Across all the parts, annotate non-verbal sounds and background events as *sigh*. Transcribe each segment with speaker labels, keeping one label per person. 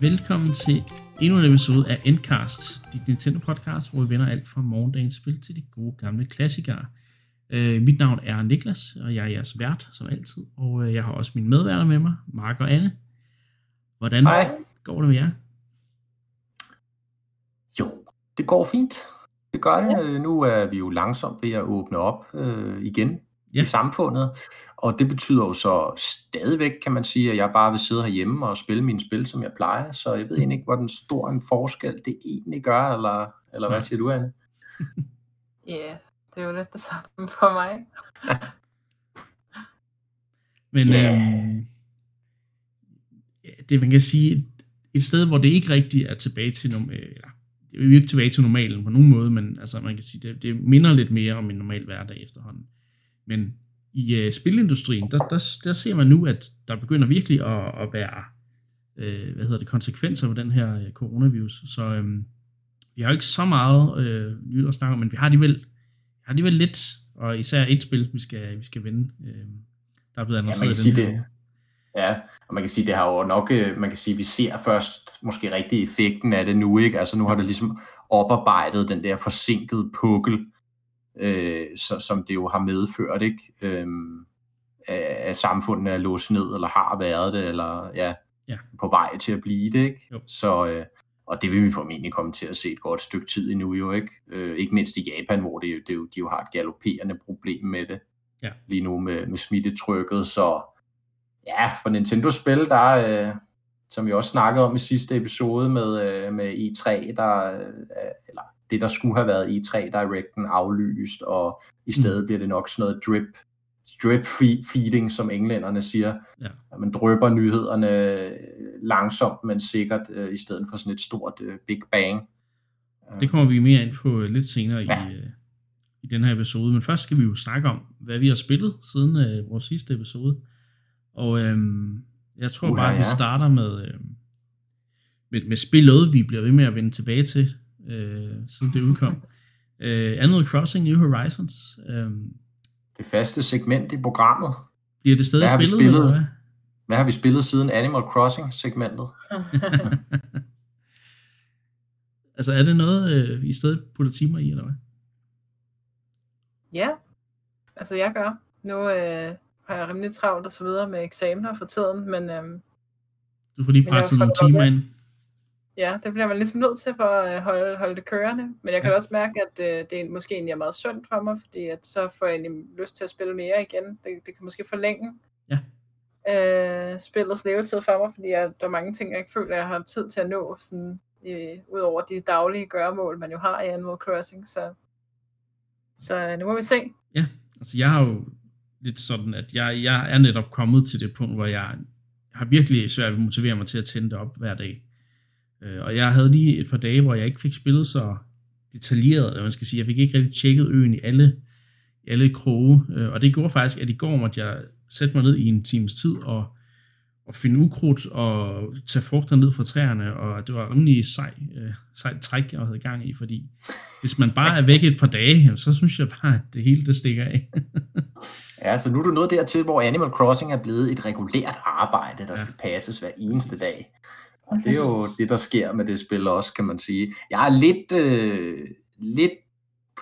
Speaker 1: Velkommen til endnu en episode af Endcast, dit Nintendo podcast, hvor vi vender alt fra morgendagens spil til de gode gamle klassikere. Uh, mit navn er Niklas, og jeg er jeres vært, som altid, og uh, jeg har også mine medværter med mig, Mark og Anne. Hvordan
Speaker 2: Hej.
Speaker 1: går det med jer?
Speaker 2: Jo, det går fint. Det gør det. Ja. Nu er vi jo langsomt ved at åbne op øh, igen
Speaker 1: Ja.
Speaker 2: i samfundet, og det betyder jo så stadigvæk, kan man sige, at jeg bare vil sidde herhjemme og spille mine spil, som jeg plejer, så jeg ved egentlig ikke, hvor den stor en forskel det egentlig gør, eller, eller hvad siger du, Anne? *laughs*
Speaker 3: Ja, det er jo lidt det samme for mig. *laughs*
Speaker 1: Men yeah. det man kan sige, et, sted, hvor det ikke rigtigt er tilbage til normalen, eller det er jo ikke tilbage til normalen på nogen måde, men altså man kan sige, det, det minder lidt mere om en normal hverdag efterhånden. Men i uh, spilindustrien, der, der, der ser man nu, at der begynder virkelig at, at være øh, hvad hedder det, konsekvenser ved den her øh, coronavirus. Så øhm, vi har jo ikke så meget øh, nyt at snakke om, men vi har alligevel, har alligevel lidt, og især et spil, vi skal, vi skal vende. Øh, der er blevet
Speaker 2: Ja, man
Speaker 1: annonceret
Speaker 2: sige
Speaker 1: den her
Speaker 2: det. Ja, og man kan sige, det har jo nok, øh, man kan sige, vi ser først måske rigtig effekten af det nu, ikke? Altså nu har det ligesom oparbejdet den der forsinkede pukkel, øh, så, som det jo har medført, ikke? Øhm, at samfundet er låst ned, eller har været det, eller ja,
Speaker 1: Ja.
Speaker 2: på vej til at blive det, ikke?
Speaker 1: Jo.
Speaker 2: Så, øh, og det vil vi formentlig komme til at se et godt stykke tid endnu, jo, ikke? Øh, ikke mindst i Japan, hvor det, det, jo, de jo har et galopperende problem med det
Speaker 1: Ja.
Speaker 2: lige nu med, med smittetrykket, så ja, for Nintendo-spil, der, øh, som vi også snakkede om i sidste episode med, øh, med E3, der, øh, eller det, der skulle have været E3 Directen aflyst, og i stedet mm. bliver det nok sådan noget drip, drip fe- feeding, som englænderne siger.
Speaker 1: Ja.
Speaker 2: At man drøber nyhederne øh, langsomt, men sikkert, øh, i stedet for sådan et stort øh, Big Bang.
Speaker 1: Det kommer vi mere ind på øh, lidt senere
Speaker 2: Ja.
Speaker 1: i, øh, i den her episode. Men først skal vi jo snakke om, hvad vi har spillet siden øh, vores sidste episode. Og øhm, jeg tror
Speaker 2: Uha,
Speaker 1: bare, at vi
Speaker 2: ja.
Speaker 1: starter med, øh, med, med spillet, vi bliver ved med at vende tilbage til, øh, siden det udkom. *laughs* øh, Animal Crossing New Horizons. Øh,
Speaker 2: Det faste segment i programmet.
Speaker 1: bliver det stadig
Speaker 2: Hvad har vi
Speaker 1: spillet,
Speaker 2: spillet?
Speaker 1: eller hvad?
Speaker 2: Hvad har vi spillet siden Animal Crossing-segmentet? *laughs*
Speaker 1: altså er det noget, øh, I stadig putter timer i, eller hvad?
Speaker 3: ja, altså jeg gør. Nu øh, har jeg rimelig travlt og så videre med eksamener for tiden, men øhm,
Speaker 1: Du får lige presset nogle timer ind.
Speaker 3: Ja, det bliver man ligesom nødt til for at øh, holde, holde det kørende. Men jeg kan
Speaker 1: Ja.
Speaker 3: også mærke, at øh, det er måske egentlig er meget sundt for mig, fordi at så får jeg egentlig lyst til at spille mere igen. Det, det kan måske forlænge
Speaker 1: Ja.
Speaker 3: øh, spillets levetid for mig, fordi jeg, der er mange ting, jeg ikke føler, jeg har tid til at nå, sådan, øh, ud over de daglige gøremål, man jo har i Animal Crossing. Så, så øh, nu må vi se.
Speaker 1: Altså, jeg har jo lidt sådan, at jeg, jeg er netop kommet til det punkt, hvor jeg har virkelig svært ved at motivere mig til at tænde det op hver dag. Øh, og jeg havde lige et par dage, hvor jeg ikke fik spillet så detaljeret, eller man skal sige, jeg fik ikke rigtig tjekket øen i alle, i alle kroge. Øh, og det gjorde faktisk, at i går måtte jeg sætte mig ned i en times tid og, og finde ukrudt og tage frugter ned fra træerne, og det var rimelig sej, øh, sejt træk, jeg havde gang i, fordi hvis man bare er væk et par dage, så synes jeg bare, at det hele det stikker af. *laughs*
Speaker 2: Ja, så nu er du nået dertil, hvor Animal Crossing er blevet et regulært arbejde, der
Speaker 1: Ja.
Speaker 2: skal passes hver eneste dag. Og det er jo det, der sker med det spil også, kan man sige. Jeg er lidt, øh, lidt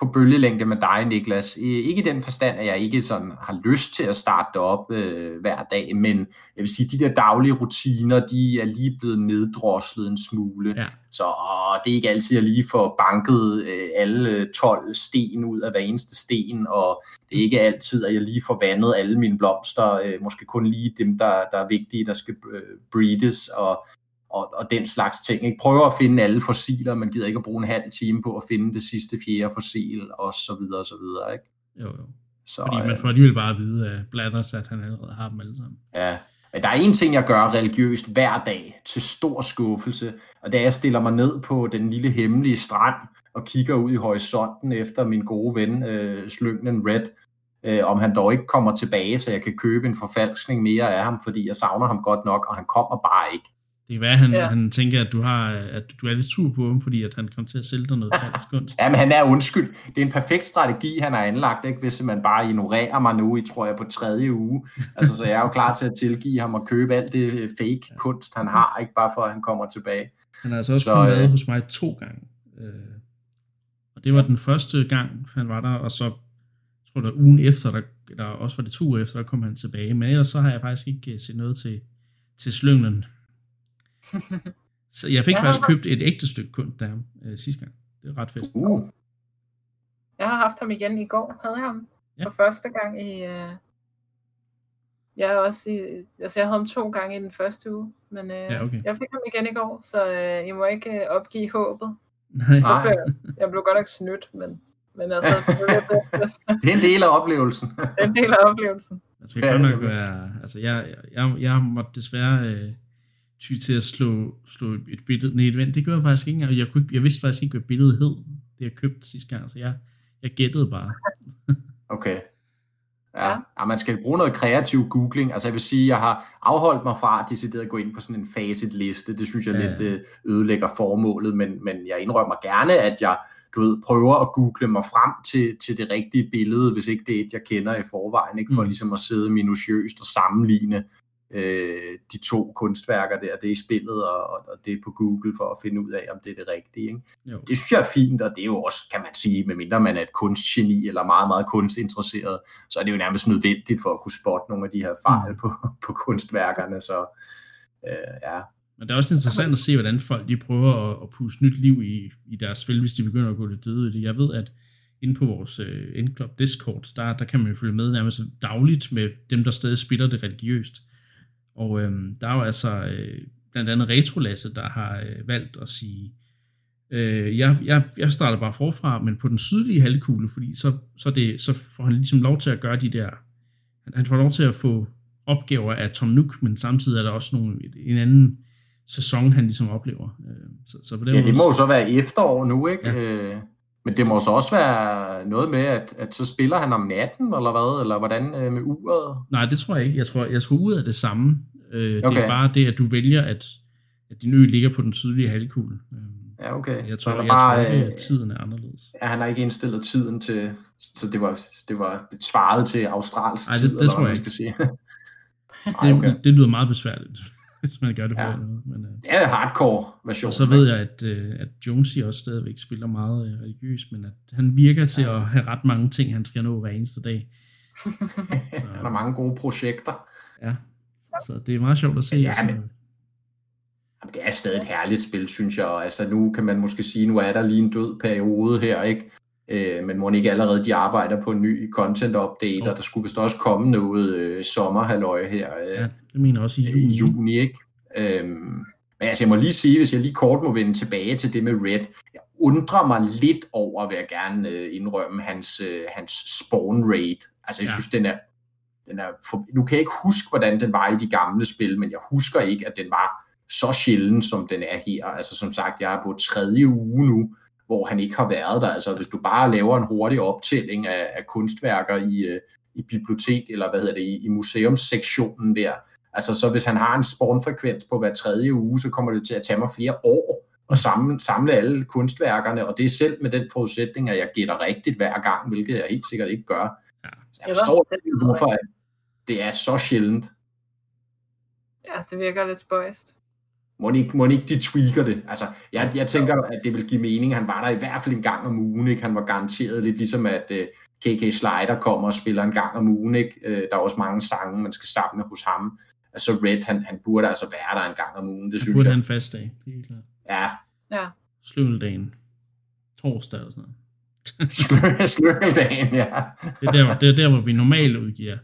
Speaker 2: på bølgelængde med dig, Niklas. I- Ikke i den forstand, at jeg ikke sådan har lyst til at starte det op øh, hver dag, men jeg vil sige, de der daglige rutiner, de er lige blevet neddroslet en smule.
Speaker 1: Ja.
Speaker 2: Så åh, det er ikke altid, at jeg lige får banket øh, alle 12 sten ud af hver eneste sten, og det er ikke altid, at jeg lige får vandet alle mine blomster, øh, måske kun lige dem, der, der er vigtige, der skal øh, breedes, og, og, og den slags ting. Ikke? Prøver at finde alle fossiler, man gider ikke at bruge en halv time på at finde det sidste fjerde fossil, og så videre, og så videre. Ikke?
Speaker 1: Jo, jo.
Speaker 2: Så,
Speaker 1: Fordi man
Speaker 2: øh,
Speaker 1: får alligevel bare at vide af Blathers, at han allerede har dem alle sammen.
Speaker 2: Ja, men der er en ting, jeg gør religiøst hver dag til stor skuffelse, og det er, at jeg stiller mig ned på den lille hemmelige strand og kigger ud i horisonten efter min gode ven, øh, Slyngnen Red, øh, om han dog ikke kommer tilbage, så jeg kan købe en forfalskning mere af ham, fordi jeg savner ham godt nok, og han kommer bare ikke.
Speaker 1: Det kan være, at han,
Speaker 3: Ja.
Speaker 1: ja. han tænker, at du, har, at du er lidt sur på ham, fordi at han kommer til at sælge dig noget falsk kunst.
Speaker 2: Jamen, han er undskyld. Det er en perfekt strategi, han har anlagt, ikke? hvis man bare ignorerer mig nu i, tror jeg, på tredje uge. Altså, så jeg er jo klar til at tilgive ham og købe alt det øh, fake kunst, han har, ikke bare for, at han kommer tilbage.
Speaker 1: Han har altså også
Speaker 2: Så,
Speaker 1: været
Speaker 2: øh,
Speaker 1: hos mig to gange. Øh, og det var den første gang, han var der, og så tror jeg, ugen efter, der, eller også var det to uger efter, der kom han tilbage. Men ellers så har jeg faktisk ikke øh, set noget til, til slynglen. Så jeg fik
Speaker 3: Jeg har-
Speaker 1: faktisk købt et ægte stykke kunst der øh, sidste gang. Det er ret fedt.
Speaker 2: Uh,
Speaker 3: Jeg har haft ham igen i går, havde jeg ham.
Speaker 1: Ja.
Speaker 3: For første gang i... Øh... Jeg er også i... Altså, jeg havde ham to gange i den første uge, men øh,
Speaker 1: Ja, okay.
Speaker 3: jeg fik ham igen i går, så øh, I må ikke øh, opgive håbet.
Speaker 1: Nej,
Speaker 3: Så blev, jeg- jeg blev godt nok snydt, men, men altså, *laughs* det,
Speaker 2: er en del af oplevelsen.
Speaker 3: det er en del af oplevelsen.
Speaker 1: Det skal
Speaker 2: Ja,
Speaker 1: godt nok være... Altså, jeg, jeg, jeg, jeg måtte desværre øh, ty til at slå, slå et, billede ned i. Det gjorde jeg faktisk ikke engang. Jeg, kunne, jeg vidste faktisk ikke, hvad billedet hed, det jeg købte sidste gang, så jeg, jeg gættede bare. *laughs*
Speaker 2: Okay. Ja.
Speaker 3: Ja.
Speaker 2: man skal bruge noget kreativ googling. Altså jeg vil sige, jeg har afholdt mig fra decideret at gå ind på sådan en facit-liste. Det synes jeg
Speaker 1: Ja.
Speaker 2: lidt øh, ødelægger formålet, men, men jeg indrømmer gerne, at jeg du ved, prøver at google mig frem til, til det rigtige billede, hvis ikke det er et, jeg kender i forvejen, ikke? for
Speaker 1: Mm.
Speaker 2: ligesom at sidde minutiøst og sammenligne øh, de to kunstværker der, det er i spillet, og, og, det er på Google for at finde ud af, om det er det rigtige. Ikke?
Speaker 1: Jo.
Speaker 2: Det synes jeg er fint, og det er jo også, kan man sige, medmindre man er et kunstgeni eller meget, meget kunstinteresseret, så er det jo nærmest nødvendigt for at kunne spotte nogle af de her fejl
Speaker 1: Mm.
Speaker 2: på, på kunstværkerne. Så øh, ja,
Speaker 1: Men det er også interessant at se, hvordan folk de prøver at, at puste nyt liv i, i deres spil, hvis de begynder at gå lidt døde i det. Jeg ved, at inde på vores øh, Endclub Discord, der, der kan man jo følge med nærmest dagligt med dem, der stadig spiller det religiøst. Og øhm, der er jo altså øh, blandt andet Retrolasse, der har øh, valgt at sige, øh, jeg, jeg, jeg starter bare forfra, men på den sydlige halvkugle, fordi så, så, det, så får han ligesom lov til at gøre de der, han, han får lov til at få opgaver af Tom Nook, men samtidig er der også nogle, en anden sæson, han ligesom oplever. Øh, Så, så på den
Speaker 2: ja
Speaker 1: måde,
Speaker 2: det må jo så være efterår nu, ikke?
Speaker 1: Ja.
Speaker 2: Men det må så også være noget med, at, at så spiller han om natten, eller hvad? Eller hvordan øh, med uret?
Speaker 1: Nej, det tror jeg ikke. Jeg tror, jeg tror ud af det samme. Øh, Det
Speaker 2: Okay.
Speaker 1: er bare det, at du vælger, at, at din ø ligger på den sydlige halvkugle. Øh,
Speaker 2: Ja, okay.
Speaker 1: Jeg tror,
Speaker 2: er
Speaker 1: jeg
Speaker 2: bare,
Speaker 1: tror ikke,
Speaker 2: øh,
Speaker 1: at tiden er anderledes.
Speaker 2: Ja, han har ikke indstillet tiden til, så det var, det var svaret til australsk
Speaker 1: Ej, det-
Speaker 2: tid,
Speaker 1: det
Speaker 2: eller
Speaker 1: tror
Speaker 2: hvad
Speaker 1: jeg
Speaker 2: man skal sige. *laughs*
Speaker 1: Det,
Speaker 2: Ej, okay.
Speaker 1: det lyder meget besværligt, hvis man gør det på
Speaker 2: Ja.
Speaker 1: ja. den måde. Men, øh,
Speaker 2: Det er hardcore version.
Speaker 1: og så ved jeg, at, øh, at Jonesy også stadigvæk spiller meget øh, religiøst, men at han virker til at have ret mange ting, han skal nå hver eneste dag. *laughs*
Speaker 2: Han har mange gode projekter.
Speaker 1: Ja, så det er meget sjovt at se.
Speaker 2: Ja,
Speaker 1: altså,
Speaker 2: men- det er stadig et herligt spil, synes jeg. Altså, nu kan man måske sige, nu er der lige en død periode her, ikke? Øh, men må ikke allerede de arbejder på en ny content update,
Speaker 1: Jo.
Speaker 2: og der skulle vist også komme noget øh, sommerhalvøje her øh,
Speaker 1: ja, det mener også i
Speaker 2: i
Speaker 1: juni.
Speaker 2: juni, ikke? Øhm, men altså, jeg må lige sige, hvis jeg lige kort må vende tilbage til det med Red, jeg undrer mig lidt over, vil jeg gerne øh, indrømme, hans, øh, hans spawn rate. Altså, jeg
Speaker 1: Ja.
Speaker 2: synes, den er, den er for, nu kan jeg ikke huske, hvordan den var i de gamle spil, men jeg husker ikke, at den var så sjælden, som den er her. Altså, som sagt, jeg er på tredje uge nu, hvor han ikke har været der. Altså, hvis du bare laver en hurtig optælling af, af kunstværker i, øh, i bibliotek, eller hvad hedder det, i, i museumssektionen der, Altså, så hvis han har en spawnfrekvens på hver tredje uge, så kommer det til at tage mig flere år at samle, samle alle kunstværkerne, og det er selv med den forudsætning, at jeg gætter rigtigt hver gang, hvilket jeg helt sikkert ikke gør.
Speaker 1: Ja.
Speaker 2: Så jeg forstår ikke, hvorfor det er så sjældent.
Speaker 3: Ja, det virker lidt spøjst.
Speaker 2: Må ikke, må ikke de tweaker det? Altså, jeg, jeg tænker, at det vil give mening. Han var der i hvert fald en gang om ugen. Ikke? Han var garanteret lidt ligesom, at uh, KK Slider kommer og spiller en gang om ugen. Ikke? Uh, der er også mange sange, man skal samle hos ham. Altså Red, han, han burde altså være der en gang om ugen. Det
Speaker 1: Det
Speaker 2: synes
Speaker 1: burde
Speaker 2: jeg.
Speaker 1: have en fast dag, det er helt klart.
Speaker 2: Ja,
Speaker 3: Ja,
Speaker 1: Slyngeldagen. Torsdag eller sådan noget. *laughs*
Speaker 2: Slørgeldagen, ja.
Speaker 1: Det er der, det er der hvor vi normalt udgiver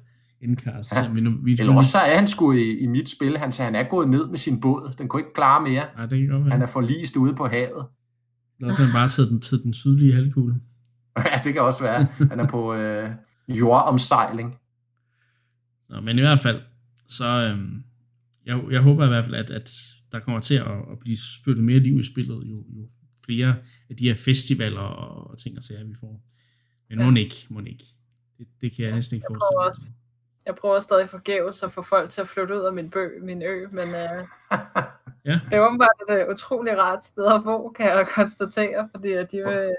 Speaker 1: indkast.
Speaker 2: Ja.
Speaker 1: Ja. Vi, nu- vi,
Speaker 2: Eller også så er han sgu i, i mit spil. Han, han er gået ned med sin båd. Den kunne ikke klare mere.
Speaker 1: Nej, det kan godt være.
Speaker 2: Han er forlist ude på havet.
Speaker 1: Eller også har han bare taget den til den sydlige halvkugle. *laughs*
Speaker 2: Ja, det kan også være. Han er på øh, jordomsejling.
Speaker 1: Nå, men i hvert fald, så øhm, jeg, jeg håber i hvert fald, at, at der kommer til at, at blive spyttet mere liv i spillet, jo, jo flere af de her festivaler og, og ting og sager, vi får. Men
Speaker 3: Ja.
Speaker 1: ja. må ikke, må ikke. Det, det kan jeg næsten ikke
Speaker 3: Jeg
Speaker 1: forestille mig.
Speaker 3: Jeg prøver stadig forgæves at få folk til at flytte ud af min, bø, min ø, men øh, *laughs*
Speaker 1: Ja.
Speaker 3: Det er åbenbart et øh, utroligt rart sted at bo, kan jeg *laughs* konstatere, fordi at de vil,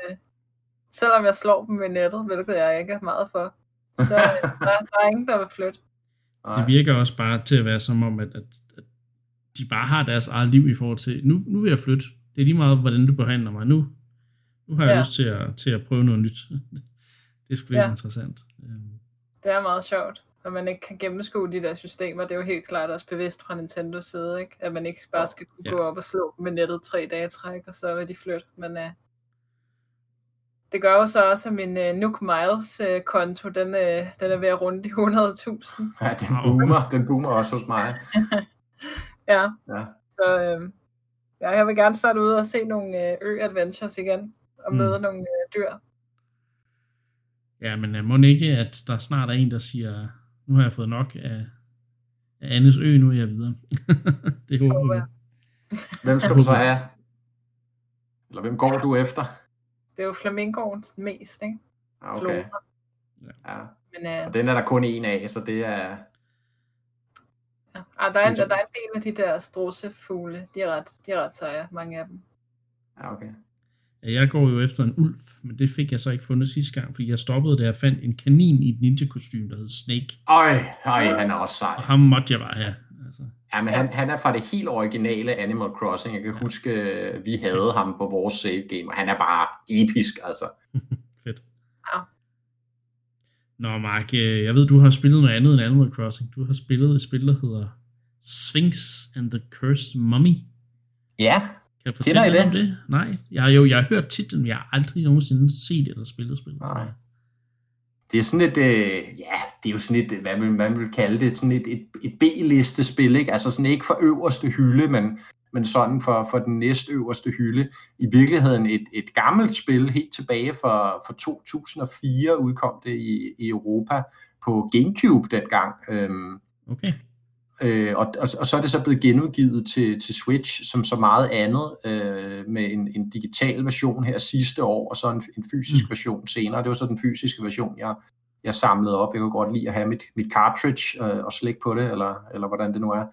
Speaker 3: selvom jeg slår dem med nettet, hvilket jeg ikke er meget for, så øh, *laughs* der, der er ingen, der vil flytte.
Speaker 1: Det virker også bare til at være som om, at, at, at de bare har deres eget liv i forhold til, nu, nu vil jeg flytte. Det er lige meget, hvordan du behandler mig. Nu, nu har jeg
Speaker 3: Ja.
Speaker 1: lyst til at, til at prøve noget nyt. Det er sgu
Speaker 3: Ja.
Speaker 1: interessant. Øhm,
Speaker 3: Det er meget sjovt, at man ikke kan gennemskue de der systemer. Det er jo helt klart også bevidst fra Nintendos side, ikke? at man ikke bare skal kunne
Speaker 1: Ja.
Speaker 3: gå op og slå med nettet tre dage træk, og så vil de flytte. Men uh, det gør jo så også, at min uh, Nook Miles uh, konto, den, uh, den er ved at runde de 100.000.
Speaker 2: Ja, den boomer, den boomer også hos mig. *laughs*
Speaker 3: Ja,
Speaker 2: Ja.
Speaker 3: så uh, ja, jeg vil gerne starte ud og se nogle uh, ø-adventures igen, og
Speaker 1: Mm.
Speaker 3: møde nogle uh, dyr.
Speaker 1: Ja, men uh, må ikke, at der snart er en, der siger, nu har jeg fået nok af, af Annes ø, nu er jeg videre. *laughs* det håber
Speaker 3: jeg.
Speaker 2: Hvem skal du så have? Eller hvem går du efter?
Speaker 3: Det er jo flamingoens mest, ikke?
Speaker 2: Ja, okay.
Speaker 3: Flora.
Speaker 2: Ja.
Speaker 3: Men uh,
Speaker 2: Og den er der kun en af, så det er...
Speaker 3: Ja. Ah, der, er en,
Speaker 2: Men-
Speaker 3: der er en del af de der strossefugle, de er ret, de er ret seje, mange af dem.
Speaker 2: Ja, okay.
Speaker 1: Ja, jeg går jo efter en ulv, men det fik jeg så ikke fundet sidste gang, fordi jeg stoppede, da jeg fandt en kanin i et ninja-kostume, der hed Snake.
Speaker 2: Øj, øj, han er også sej.
Speaker 1: Og ham måtte jeg bare have. Altså,
Speaker 2: Ja, men han, han er fra det helt originale Animal Crossing. Jeg kan huske, øh, vi havde ham på vores save game, og han er bare episk, altså. *laughs*
Speaker 1: fedt.
Speaker 3: Ja.
Speaker 1: Nå, Mark, øh, jeg ved, du har spillet noget andet end Animal Crossing. Du har spillet et spil, der hedder Sphinx and the Cursed Mummy.
Speaker 2: Ja,
Speaker 1: Kan du fortælle lidt om det? Nej, jeg har jo jeg har hørt titlen, men jeg har aldrig nogensinde set eller spillet spillet.
Speaker 2: Nej. det er sådan et, øh, ja, det er jo sådan et, hvad man, man vil kalde det, sådan et, et, et B-liste spil, ikke? Altså sådan ikke for øverste hylde, men, men sådan for, for den næstøverste hylde. I virkeligheden et, et gammelt spil, helt tilbage fra, fra 2004 udkom det i, i Europa på Gamecube dengang. Øhm,
Speaker 1: Okay.
Speaker 2: Øh, og, og, og så er det så blevet genudgivet til, til Switch som så meget andet øh, med en, en digital version her sidste år, og så en, en fysisk
Speaker 1: Mm.
Speaker 2: version senere. Det var så den fysiske version, jeg, jeg samlede op. Jeg kunne godt lide at have mit, mit cartridge øh, og slække på det, eller, eller hvordan det nu er.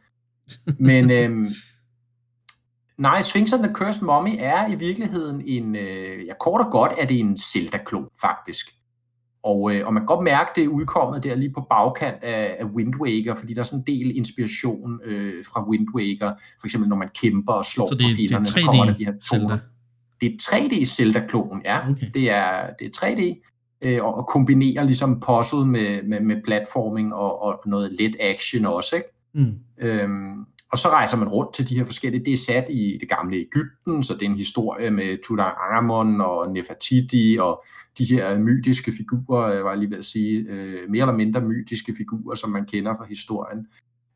Speaker 2: Men *laughs* øh, nej, Sphinx and the Cursed Mummy er i virkeligheden en, øh, ja kort og godt er det en Zelda-klon faktisk. Og, øh, og man kan godt mærke, det er udkommet der lige på bagkant af, af Wind Waker, fordi der er sådan en del inspiration øh, fra Wind Waker. For eksempel når man kæmper og slår
Speaker 1: Så det,
Speaker 2: på
Speaker 1: er- er
Speaker 2: fjenderne, så kommer der
Speaker 1: 3D
Speaker 2: de her toner. Det er 3D Zelda-klon, ja.
Speaker 1: Okay.
Speaker 2: Det er, det er 3D, øh, og, og kombinerer ligesom puzzle med, med, med platforming og, og noget let action også, ikke?
Speaker 1: Mm.
Speaker 2: Øhm, og så rejser man rundt til de her forskellige, det er sat i det gamle Ægypten, så det er en historie med Tutankhamon og Nefertiti og de her mytiske figurer, øh, var jeg lige ved at sige, øh, mere eller mindre mytiske figurer, som man kender fra historien.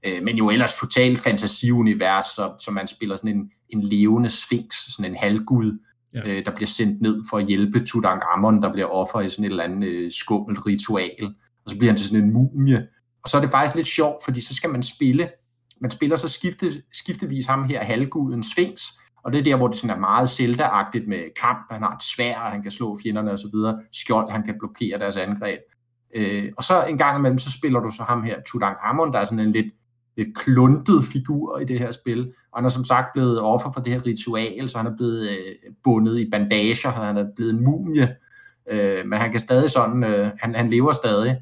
Speaker 2: Øh, men jo ellers totalt fantasiunivers, så, så man spiller sådan en, en levende sphinx, sådan en halvgud,
Speaker 1: Ja.
Speaker 2: øh, der bliver sendt ned for at hjælpe Tutankhamon, der bliver offer i sådan et eller andet skummelt ritual, og så bliver han til sådan en mumie. Og så er det faktisk lidt sjovt, fordi så skal man spille man spiller så skifte, skiftevis ham her, halvguden Sphinx, og det er der, hvor det sådan er meget zelda med kamp, han har et svær, han kan slå fjenderne og så videre, skjold, han kan blokere deres angreb. Øh, og så en gang imellem, så spiller du så ham her, Tutankhamon, der er sådan en lidt, lidt kluntet figur i det her spil, og han er som sagt blevet offer for det her ritual, så han er blevet øh, bundet i bandager, han er blevet en mumie, øh, men han kan stadig sådan, øh, han, han lever stadig,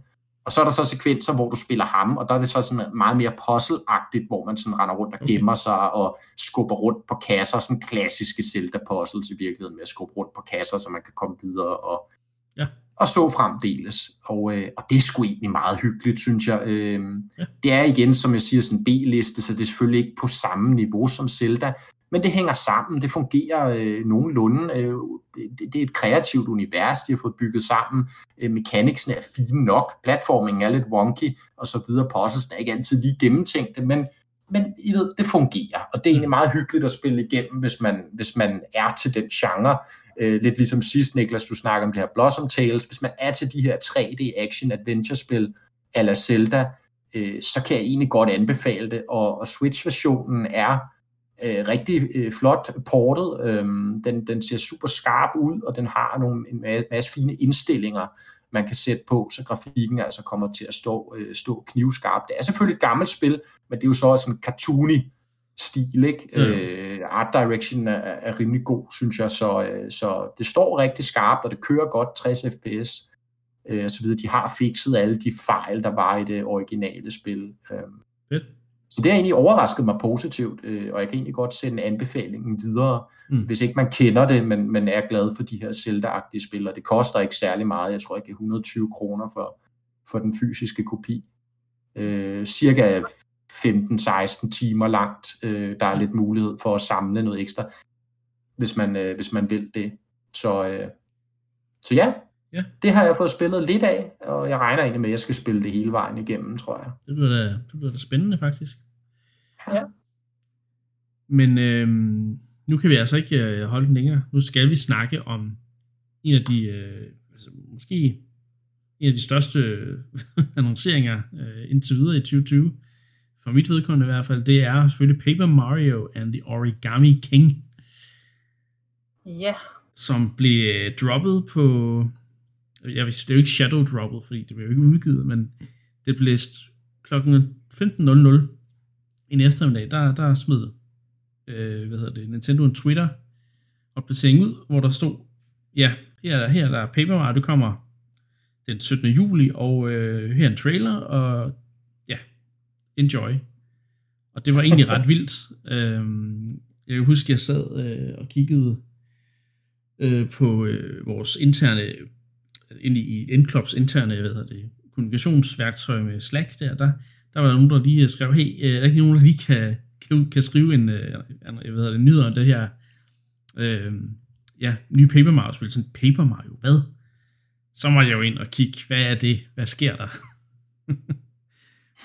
Speaker 2: og så er der så sekvenser, hvor du spiller ham, og der er det så sådan meget mere puzzle-agtigt, hvor man sådan render rundt og
Speaker 1: Okay.
Speaker 2: gemmer sig og skubber rundt på kasser, sådan klassiske Zelda-puzzles i virkeligheden, med at skubbe rundt på kasser, så man kan komme videre og,
Speaker 1: Ja.
Speaker 2: Og så fremdeles. Og, øh, og det er sgu egentlig meget hyggeligt, synes jeg. Øh,
Speaker 1: Ja.
Speaker 2: Det er igen, som jeg siger, sådan en B-liste, så det er selvfølgelig ikke på samme niveau som Zelda, men det hænger sammen, det fungerer øh, nogenlunde. Øh, det, det er et kreativt univers, de har fået bygget sammen. Øh, mechanicsene er fine nok, platformingen er lidt wonky, og så videre. Puzzles er ikke altid lige gennemtænkte, men, men I ved, det fungerer. Og det er egentlig meget hyggeligt at spille igennem, hvis man, hvis man er til den genre. Øh, lidt ligesom sidst, Niklas, du snakker om det her Blossom Tales. Hvis man er til de her 3D action-adventure-spil, eller Zelda, øh, så kan jeg egentlig godt anbefale det. Og, og Switch-versionen er øh, rigtig øh, flot portet. øh, den, den ser super skarp ud, og den har nogle, en masse fine indstillinger, man kan sætte på, så grafikken altså kommer til at stå, øh, stå knivskarpt. Det er selvfølgelig et gammelt spil, men det er jo så også en cartoony stil, ikke?
Speaker 1: Ja.
Speaker 2: Øh, art direction er, er rimelig god, synes jeg, så, øh, så det står rigtig skarpt, og det kører godt 60 fps, øh, og så videre. De har fikset alle de fejl, der var i det originale spil. Øh,
Speaker 1: Fedt.
Speaker 2: så det har egentlig overrasket mig positivt, øh, og jeg kan egentlig godt sende anbefalingen videre,
Speaker 1: Mm.
Speaker 2: mm. hvis ikke man kender det, men, men er glad for de her Zelda-agtige spil, og det koster ikke særlig meget. Jeg tror ikke, det er 120 kroner for, for den fysiske kopi. Øh, cirka 15-16 timer langt. Øh, der er lidt mulighed for at samle noget ekstra, hvis man, øh, hvis man vil det. Så, øh, så ja,
Speaker 1: Ja.
Speaker 2: det har jeg fået spillet lidt af, og jeg regner egentlig med, at jeg skal spille det hele vejen igennem, tror jeg.
Speaker 1: Det bliver da, det bliver da spændende, faktisk.
Speaker 3: Ja.
Speaker 1: Men øhm, nu kan vi altså ikke øh, holde den længere. Nu skal vi snakke om en af de, øh, altså, måske en af de største øh, *laughs* annonceringer øh, indtil videre i 2020. For mit vedkommende i hvert fald, det er selvfølgelig Paper Mario and the Origami King,
Speaker 3: Ja,
Speaker 1: som blev øh, droppet på, jeg vil sige, det er jo ikke shadow droppet, fordi det blev jo ikke udgivet, men det blev klokken 15.00 en eftermiddag, der, der smed øh, hvad hedder det, Nintendo en Twitter opdatering ud, hvor der stod, ja, her er der, her er der Paper Mario, det kommer den 17. juli, og øh, her er en trailer, og enjoy. Og det var egentlig ret vildt. Øhm, jeg kan huske, jeg sad øh, og kiggede øh, på øh, vores interne, ind i, i Endclubs interne, hvad hedder det, kommunikationsværktøj med Slack der, der, der var der nogen, der lige skrev, hey, øh, er der ikke nogen, der lige kan, kan, kan skrive en, øh, ved hvad hedder det, nyheder om det her, øh, ja, nye Paper Mario-spil, sådan Paper Mario, hvad? Så må jeg jo ind og kigge, hvad er det, hvad sker der? *laughs*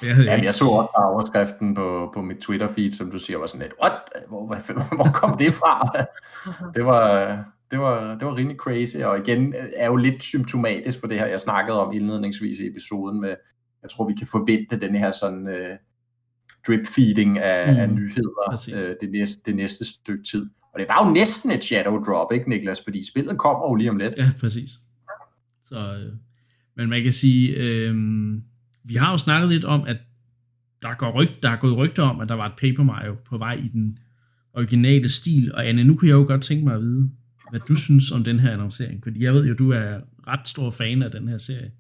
Speaker 1: jeg havde
Speaker 2: Jamen,
Speaker 1: ikke,
Speaker 2: jeg så også bare overskriften på, på mit Twitter-feed, som du siger, var sådan lidt, what? Hvor, hvor, *laughs* hvor kom det fra? *laughs* det var, det var, det var rimelig crazy, og igen er jo lidt symptomatisk for det her, jeg snakkede om indledningsvis i episoden med, jeg tror, vi kan forvente den her sådan uh, drip-feeding af,
Speaker 1: Mm,
Speaker 2: af nyheder
Speaker 1: præcis.
Speaker 2: uh, det, næste, det næste stykke tid. Og det var jo næsten et shadow drop, ikke Niklas? Fordi spillet kommer jo lige om lidt.
Speaker 1: Ja, præcis. Så, øh, men man kan sige, øh, vi har jo snakket lidt om, at der, går rygt, der er gået rygter om, at der var et Paper Mario på vej i den originale stil. Og Anne, nu kunne jeg jo godt tænke mig at vide, hvad du synes om den her annoncering. Fordi jeg ved jo, du er ret stor fan af den her serie.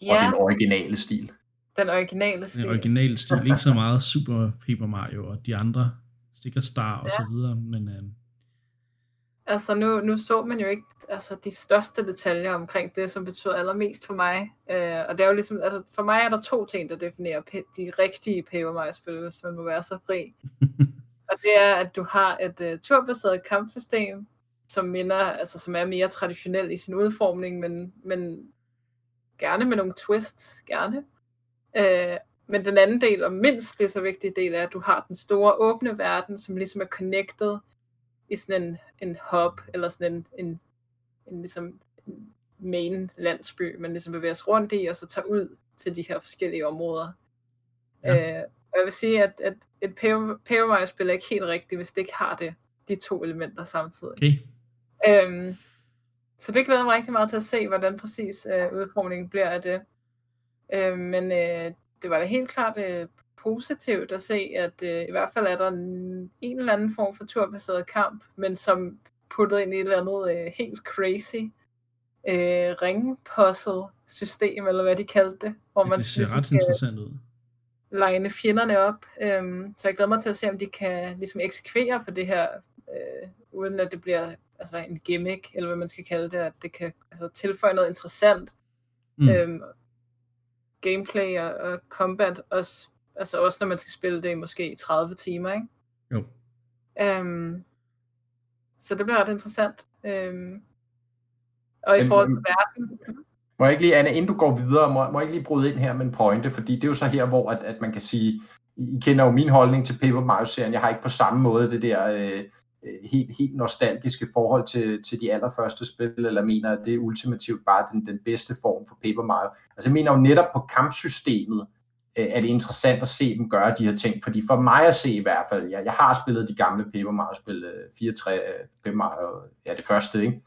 Speaker 2: Og
Speaker 3: ja
Speaker 2: den originale stil.
Speaker 3: den originale stil.
Speaker 1: Den originale stil, ikke så meget Super Paper Mario og de andre Sticker Star og så videre, men øh,
Speaker 3: Altså nu, nu så man jo ikke altså, de største detaljer omkring det, som betyder allermest for mig. Øh, og det er jo ligesom, altså, for mig er der to ting, der definerer de rigtige Paper Mario-spil, hvis man må være så fri. *laughs* og det er, at du har et uh, turbaseret kampsystem, som minder, altså som er mere traditionel i sin udformning, men, men gerne med nogle twists, gerne. Øh, men den anden del, og mindst lige så vigtig del, er, at du har den store åbne verden, som ligesom er connected i sådan en, en hub, eller sådan en, en, en, ligesom en main landsby, man ligesom bevæger sig rundt i, og så tager ud til de her forskellige områder.
Speaker 1: Ja.
Speaker 3: Øh, og jeg vil sige, at, at et Mario-spil er ikke helt rigtigt, hvis det ikke har det, de to elementer samtidig.
Speaker 1: okay.
Speaker 3: Øhm, så det glæder mig rigtig meget til at se, hvordan præcis øh, udformningen bliver af det. Øh, men øh, det var da helt klart øh, positivt at se, at øh, i hvert fald er der en, en eller anden form for turbaseret kamp, men som puttet ind i et eller andet øh, helt crazy øh, ringpuzzle-system, eller hvad de kaldte det. Hvor
Speaker 1: Ja, det ser
Speaker 3: ligesom
Speaker 1: ret
Speaker 3: skal
Speaker 1: interessant ud.
Speaker 3: line fjenderne op. Øhm, så jeg glæder mig til at se, om de kan ligesom eksekvere på det her, øh, uden at det bliver altså, en gimmick, eller hvad man skal kalde det, at det kan altså, tilføje noget interessant.
Speaker 1: Mm.
Speaker 3: Øhm, gameplay og, og combat, også, altså også når man skal spille det i måske 30 timer, ikke?
Speaker 1: Jo.
Speaker 3: Øhm, så det bliver ret interessant. Øhm, og i
Speaker 2: Men-
Speaker 3: forhold til verden,
Speaker 2: Må jeg ikke lige, Anne, inden du går videre, må, må jeg ikke lige bryde ind her med en pointe, fordi det er jo så her, hvor at, at man kan sige, I kender jo min holdning til Paper Mario-serien, jeg har ikke på samme måde det der øh, øh, helt, helt nostalgiske forhold til, til de allerførste spil, eller mener, at det er ultimativt bare den, den bedste form for Paper Mario. Altså jeg mener jo netop på kampsystemet, Øh, er det interessant at se dem gøre de her ting, fordi for mig at se i hvert fald, jeg, jeg har spillet de gamle Paper Mario-spil, 4-3, øh, øh, Paper Mario, ja det første, ikke?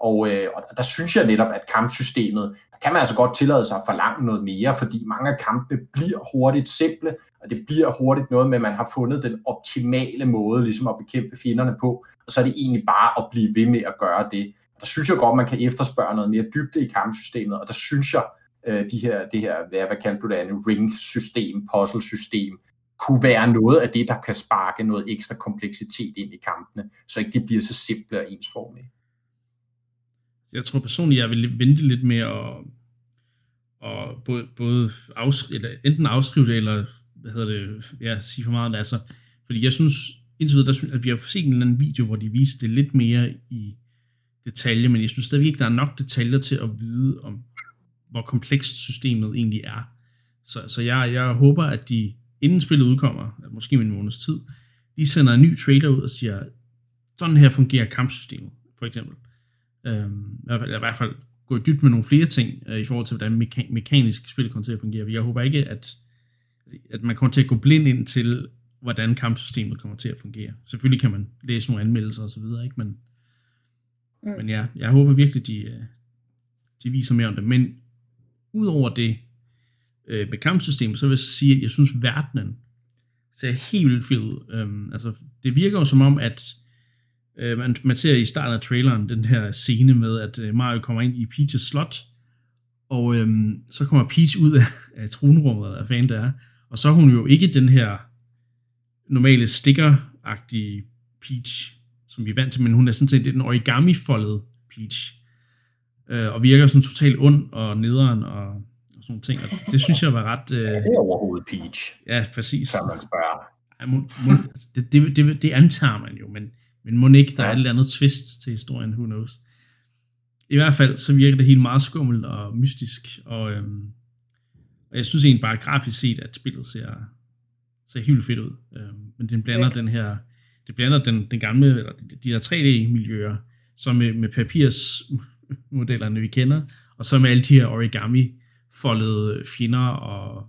Speaker 2: Og, øh, og der synes jeg netop, at kampsystemet, der kan man altså godt tillade sig at forlange noget mere, fordi mange af kampene bliver hurtigt simple, og det bliver hurtigt noget med, at man har fundet den optimale måde ligesom at bekæmpe fjenderne på, og så er det egentlig bare at blive ved med at gøre det. Der synes jeg godt, man kan efterspørge noget mere dybde i kampsystemet, og der synes jeg, øh, de her, det her, hvad, hvad kaldte du det, en ring-system, puzzle-system, kunne være noget af det, der kan sparke noget ekstra kompleksitet ind i kampene, så ikke de bliver så simple og ensformige.
Speaker 1: Jeg tror personligt, jeg vil vente lidt med at, at både, både afskrive, eller enten afskrive det, eller hvad hedder det, ja, sige for meget altså, fordi jeg synes, indtil videre, der synes, at vi har set en eller anden video, hvor de viste det lidt mere i detalje, men jeg synes stadigvæk ikke, der er nok detaljer til at vide om, hvor komplekst systemet egentlig er. Så, så jeg, jeg håber, at de inden spillet udkommer, måske med en måneds tid, de sender en ny trailer ud og siger, sådan her fungerer kampsystemet, for eksempel. Øhm, eller i hvert fald gå i dybt med nogle flere ting, øh, i forhold til, hvordan meka- mekanisk spillet kommer til at fungere. Jeg håber ikke, at, at man kommer til at gå blind ind til, hvordan kampsystemet kommer til at fungere. Selvfølgelig kan man læse nogle anmeldelser og så videre, ikke? Men, mm. men ja, jeg håber virkelig, de, øh, de viser mere om det. Men udover det, øh, med kampsystemet, så vil jeg så sige, at jeg synes, verdenen ser helt vildt fed ud. Øhm, altså, det virker jo som om, at øh, man, man ser i starten af traileren den her scene med, at øh, Mario kommer ind i Peach's slot, og øh, så kommer Peach ud af, af tronrummet, eller hvad fanden det er, og så er hun jo ikke den her normale sticker-agtige Peach, som vi er vant til, men hun er sådan set den origami-foldede Peach, øh, og virker sådan totalt ond og nederen, og sådan nogle ting. Og det synes jeg var ret... *laughs* Øh... Ja,
Speaker 2: det er overhovedet Peach.
Speaker 1: Ja, præcis.
Speaker 2: Som man spørger.
Speaker 1: Ja, må, må, altså, det, det, det, det antager man jo, men, men må ikke, der ja. er et eller andet twist til historien, who knows. I hvert fald, så virker det helt meget skummelt og mystisk, og, øhm, og jeg synes egentlig bare grafisk set, at spillet ser, ser helt fedt ud. Øhm, men den blander okay. den her, det blander den, den gamle, eller de, de der 3D-miljøer, som med, med papirsmodellerne, vi kender, og så med alle de her origami foldede fjender og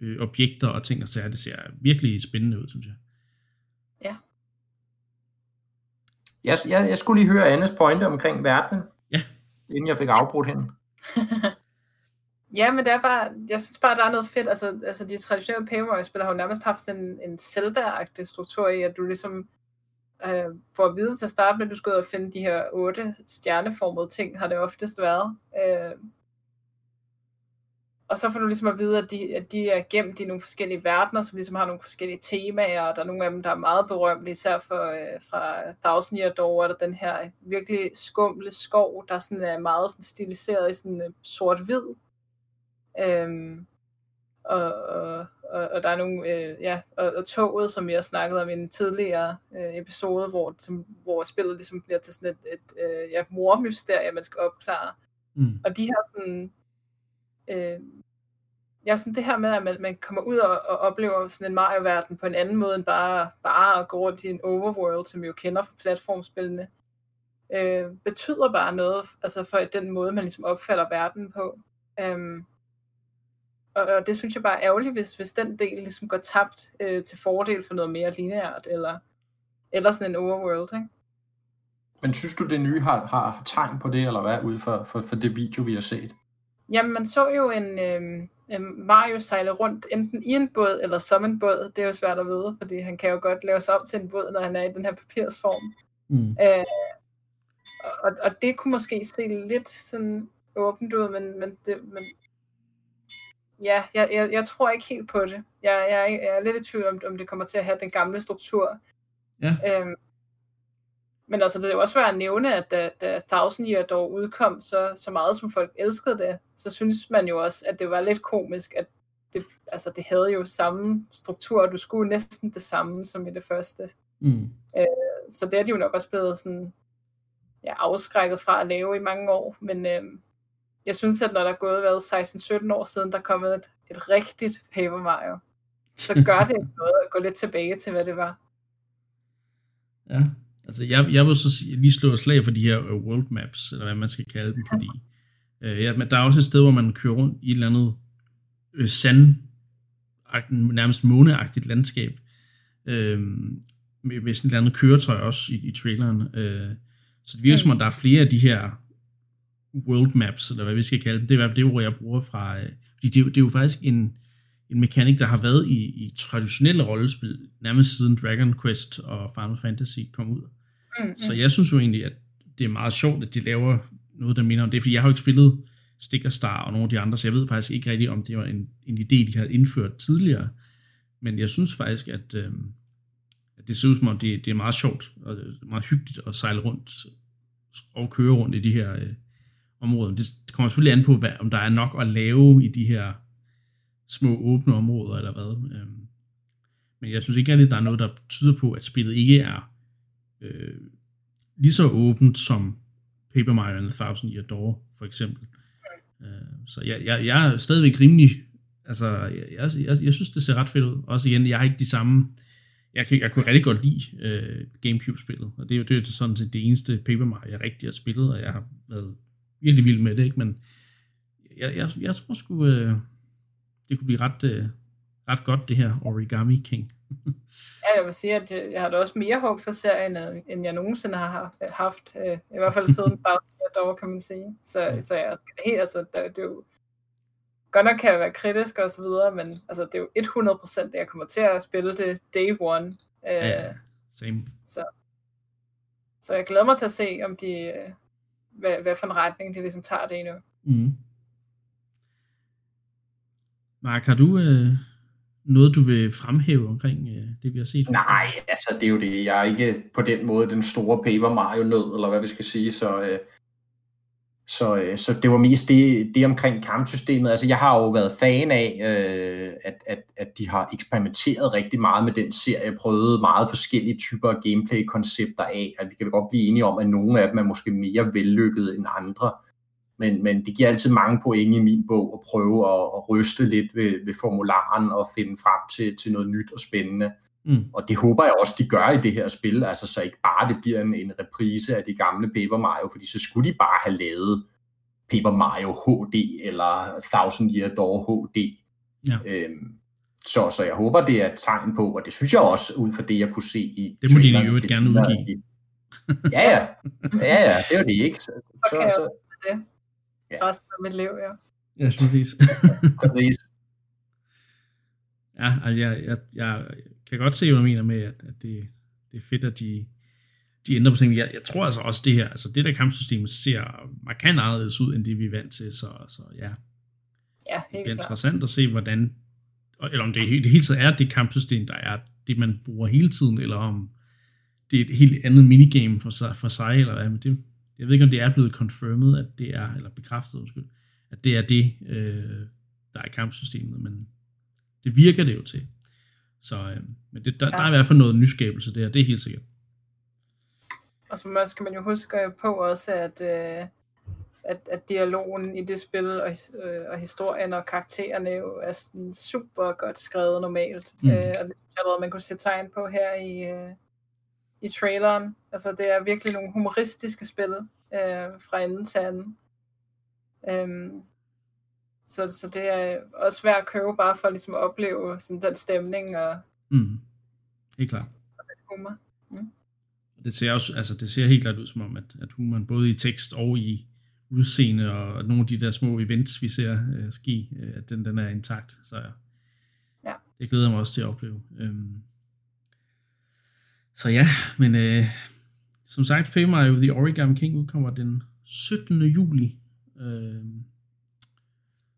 Speaker 1: øh, objekter og ting og sager. Det ser virkelig spændende ud, synes jeg.
Speaker 3: Ja.
Speaker 2: Jeg, jeg, jeg skulle lige høre Annes pointe omkring verdenen,
Speaker 1: ja.
Speaker 2: inden jeg fik afbrudt hende. *laughs*
Speaker 3: ja, men det er bare, jeg synes bare, der er noget fedt. Altså, altså de traditionelle Paperboy-spil har jo nærmest haft sådan en, en Zelda-agtig struktur i, at du ligesom øh, for at vide til at starte med, at du skal ud og finde de her otte stjerneformede ting, har det oftest været. Øh, og så får du ligesom at vide, at de, at de er gemt i nogle forskellige verdener, som ligesom har nogle forskellige temaer, og der er nogle af dem, der er meget berømte, især for, øh, fra Thousand Year Door, er der den her virkelig skumle skov, der sådan er meget sådan stiliseret i sådan øh, sort-hvid. Øhm, og, og, og, og der er nogle, øh, ja, og, og toget, som har snakket om i en tidligere øh, episode, hvor, som, hvor spillet ligesom bliver til sådan et, et øh, ja, mormysterie, man skal opklare. Mm. Og de har sådan, øh, ja, sådan det her med, at man, man kommer ud og, og oplever sådan en Mario-verden på en anden måde, end bare, bare at gå rundt i en overworld, som vi jo kender fra platformspillene, øh, betyder bare noget, altså for den måde, man ligesom opfatter verden på. Um, og, og det synes jeg bare er ærgerligt, hvis, hvis den del ligesom går tabt øh, til fordel for noget mere lineært, eller, eller sådan en overworld, ikke?
Speaker 2: Men synes du, det nye har, har tegn på det, eller hvad, ud for, for, for det video, vi har set?
Speaker 3: Jamen, man så jo en, øh, Mario sejler rundt enten i en båd eller som en båd. Det er jo svært at vide, fordi han kan jo godt lave sig op til en båd, når han er i den her papirsform. Mm. Øh, og, og det kunne måske se lidt sådan åbent ud, men, men, det, men ja, jeg, jeg, jeg tror ikke helt på det. Jeg, jeg, jeg er lidt i tvivl om, om det kommer til at have den gamle struktur.
Speaker 1: Ja. Øhm,
Speaker 3: men altså, det er jo også værd at nævne, at da, da Thousand Year Door udkom, så, så meget som folk elskede det, så synes man jo også, at det var lidt komisk, at det, altså, det havde jo samme struktur, og du skulle næsten det samme som i det første. Mm. Øh, så det er de jo nok også blevet sådan, ja, afskrækket fra at lave i mange år, men øh, jeg synes, at når der er gået været 16-17 år siden, der er kommet et, et rigtigt Paper Mario, så *laughs* gør det noget at gå lidt tilbage til, hvad det var.
Speaker 1: Ja, Altså, jeg, jeg vil så sige, lige slå et slag for de her uh, world maps, eller hvad man skal kalde dem, fordi øh, ja, men der er også et sted, hvor man kører rundt i et eller andet øh, sand, nærmest måneagtigt landskab, øh, med, med sådan et eller andet køretøj også i, i traileren, øh, Så det virker som om, der er flere af de her world maps, eller hvad vi skal kalde dem. Det er i hvert fald det ord, jeg bruger fra... Øh, fordi det er, det er jo faktisk en, en mekanik, der har været i, i traditionelle rollespil, nærmest siden Dragon Quest og Final Fantasy kom ud.
Speaker 3: Mm, mm.
Speaker 1: Så jeg synes jo egentlig, at det er meget sjovt, at de laver noget, der minder om det, fordi jeg har jo ikke spillet Sticker Star og nogle af de andre, så jeg ved faktisk ikke rigtigt, om det var en, en idé, de havde indført tidligere. Men jeg synes faktisk, at, øh, at det ser ud som om, det, det er meget sjovt og meget hyggeligt at sejle rundt og køre rundt i de her øh, områder. Det, det kommer selvfølgelig an på, hvad, om der er nok at lave i de her små åbne områder, eller hvad. Øh, men jeg synes ikke at der er noget, der tyder på, at spillet ikke er øh, lige så åbent som Paper Mario and the Thousand Year Door, for eksempel. Øh, så jeg, jeg, jeg er stadigvæk rimelig, altså, jeg, jeg, jeg, jeg synes, det ser ret fedt ud. Også igen, jeg har ikke de samme, jeg, kan, jeg kunne rigtig godt lide øh, Gamecube-spillet, og det er jo det er sådan set det eneste Paper Mario, jeg rigtig har spillet, og jeg har været virkelig vild med det, ikke? men jeg, jeg, jeg tror sgu, øh, det kunne blive ret, øh, ret godt, det her Origami King. *laughs*
Speaker 3: Ja, jeg vil sige, at jeg, jeg har da også mere håb for serien, end- jeg nogensinde har ha- haft. øh, I hvert fald siden *laughs* bare dog, kan man sige. Så, så jeg skal helt, altså, der, det er jo, godt nok kan jeg være kritisk og så videre, men altså, det er jo 100% det, jeg kommer til at spille det day one. Øh,
Speaker 1: Ja, same.
Speaker 3: Så jeg glæder mig til at se, om de, øh, hvad, hvad for en retning de ligesom tager det i nu.
Speaker 1: Mm. Mark, har du øh, noget, du vil fremhæve omkring øh, det, vi har set?
Speaker 2: Nej, altså det er jo det. Jeg er ikke på den måde den store Paper Mario-nød, eller hvad vi skal sige, så, øh, så, øh, så det var mest det, det omkring kampsystemet. Altså jeg har jo været fan af, øh, at, at, at de har eksperimenteret rigtig meget med den serie, prøvet meget forskellige typer af gameplay-koncepter af, at vi kan godt blive enige om, at nogle af dem er måske mere vellykkede end andre. Men, men det giver altid mange point i min bog at prøve at, at ryste lidt ved, ved formularen og finde frem til, til noget nyt og spændende.
Speaker 1: Mm.
Speaker 2: Og det håber jeg også, de gør i det her spil, altså så ikke bare det bliver en, en reprise af de gamle Paper Mario, fordi så skulle de bare have lavet Paper Mario HD eller Thousand Year Door HD.
Speaker 1: Ja.
Speaker 2: Øhm, så, så jeg håber, det er et tegn på, og det synes jeg også, ud fra det, jeg kunne se i
Speaker 1: Det må de
Speaker 2: det
Speaker 1: gerne udgive.
Speaker 2: Ja, ja. Ja, ja, det er jo det ikke. Så, *laughs* så,
Speaker 3: Okay.
Speaker 2: så, Ja.
Speaker 3: Af mit liv, ja.
Speaker 1: Ja, præcis. *laughs*
Speaker 2: præcis.
Speaker 1: ja, altså, jeg, jeg, jeg kan godt se, hvad du mener med, at, at det, det er fedt, at de, de ændrer på ting. Jeg, jeg tror altså også det her, altså det der kampsystem ser markant anderledes ud, end det vi er vant til, så, så ja,
Speaker 3: Ja,
Speaker 1: det
Speaker 3: helt
Speaker 1: bliver
Speaker 3: klart.
Speaker 1: interessant at se, hvordan, eller om det det hele taget er det kampsystem, der er det, man bruger hele tiden, eller om det er et helt andet minigame for sig, for sig eller hvad, men det, jeg ved ikke, om det er blevet confirmed, at det er, eller bekræftet, undskyld, at det er det, øh, der er kampsystemet, men det virker det jo til. Så øh, men det, der, ja. der er i hvert fald noget nyskabelse der, det er helt sikkert.
Speaker 3: Og så skal man jo huske på også, at, øh, at, at dialogen i det spil, og, øh, og historien og karaktererne jo er sådan super godt skrevet normalt.
Speaker 1: Mm.
Speaker 3: Øh, og det jeg allerede, man kunne se tegn på her i, øh, i traileren. Altså det er virkelig nogle humoristiske spil øh, fra enden til anden. Øhm, så, så det er også værd at købe bare for ligesom at opleve sådan den stemning og
Speaker 1: Mm. Helt klart.
Speaker 3: humor.
Speaker 1: Det ser, også, altså, det ser helt klart ud som om, at, at humoren både i tekst og i udseende og nogle af de der små events, vi ser øh, ske, øh, at den, den er intakt. Så
Speaker 3: Ja.
Speaker 1: det glæder jeg mig også til at opleve. Øhm, så ja, men øh, som sagt, Paper Mario The Origami King udkommer den 17. juli. Øhm,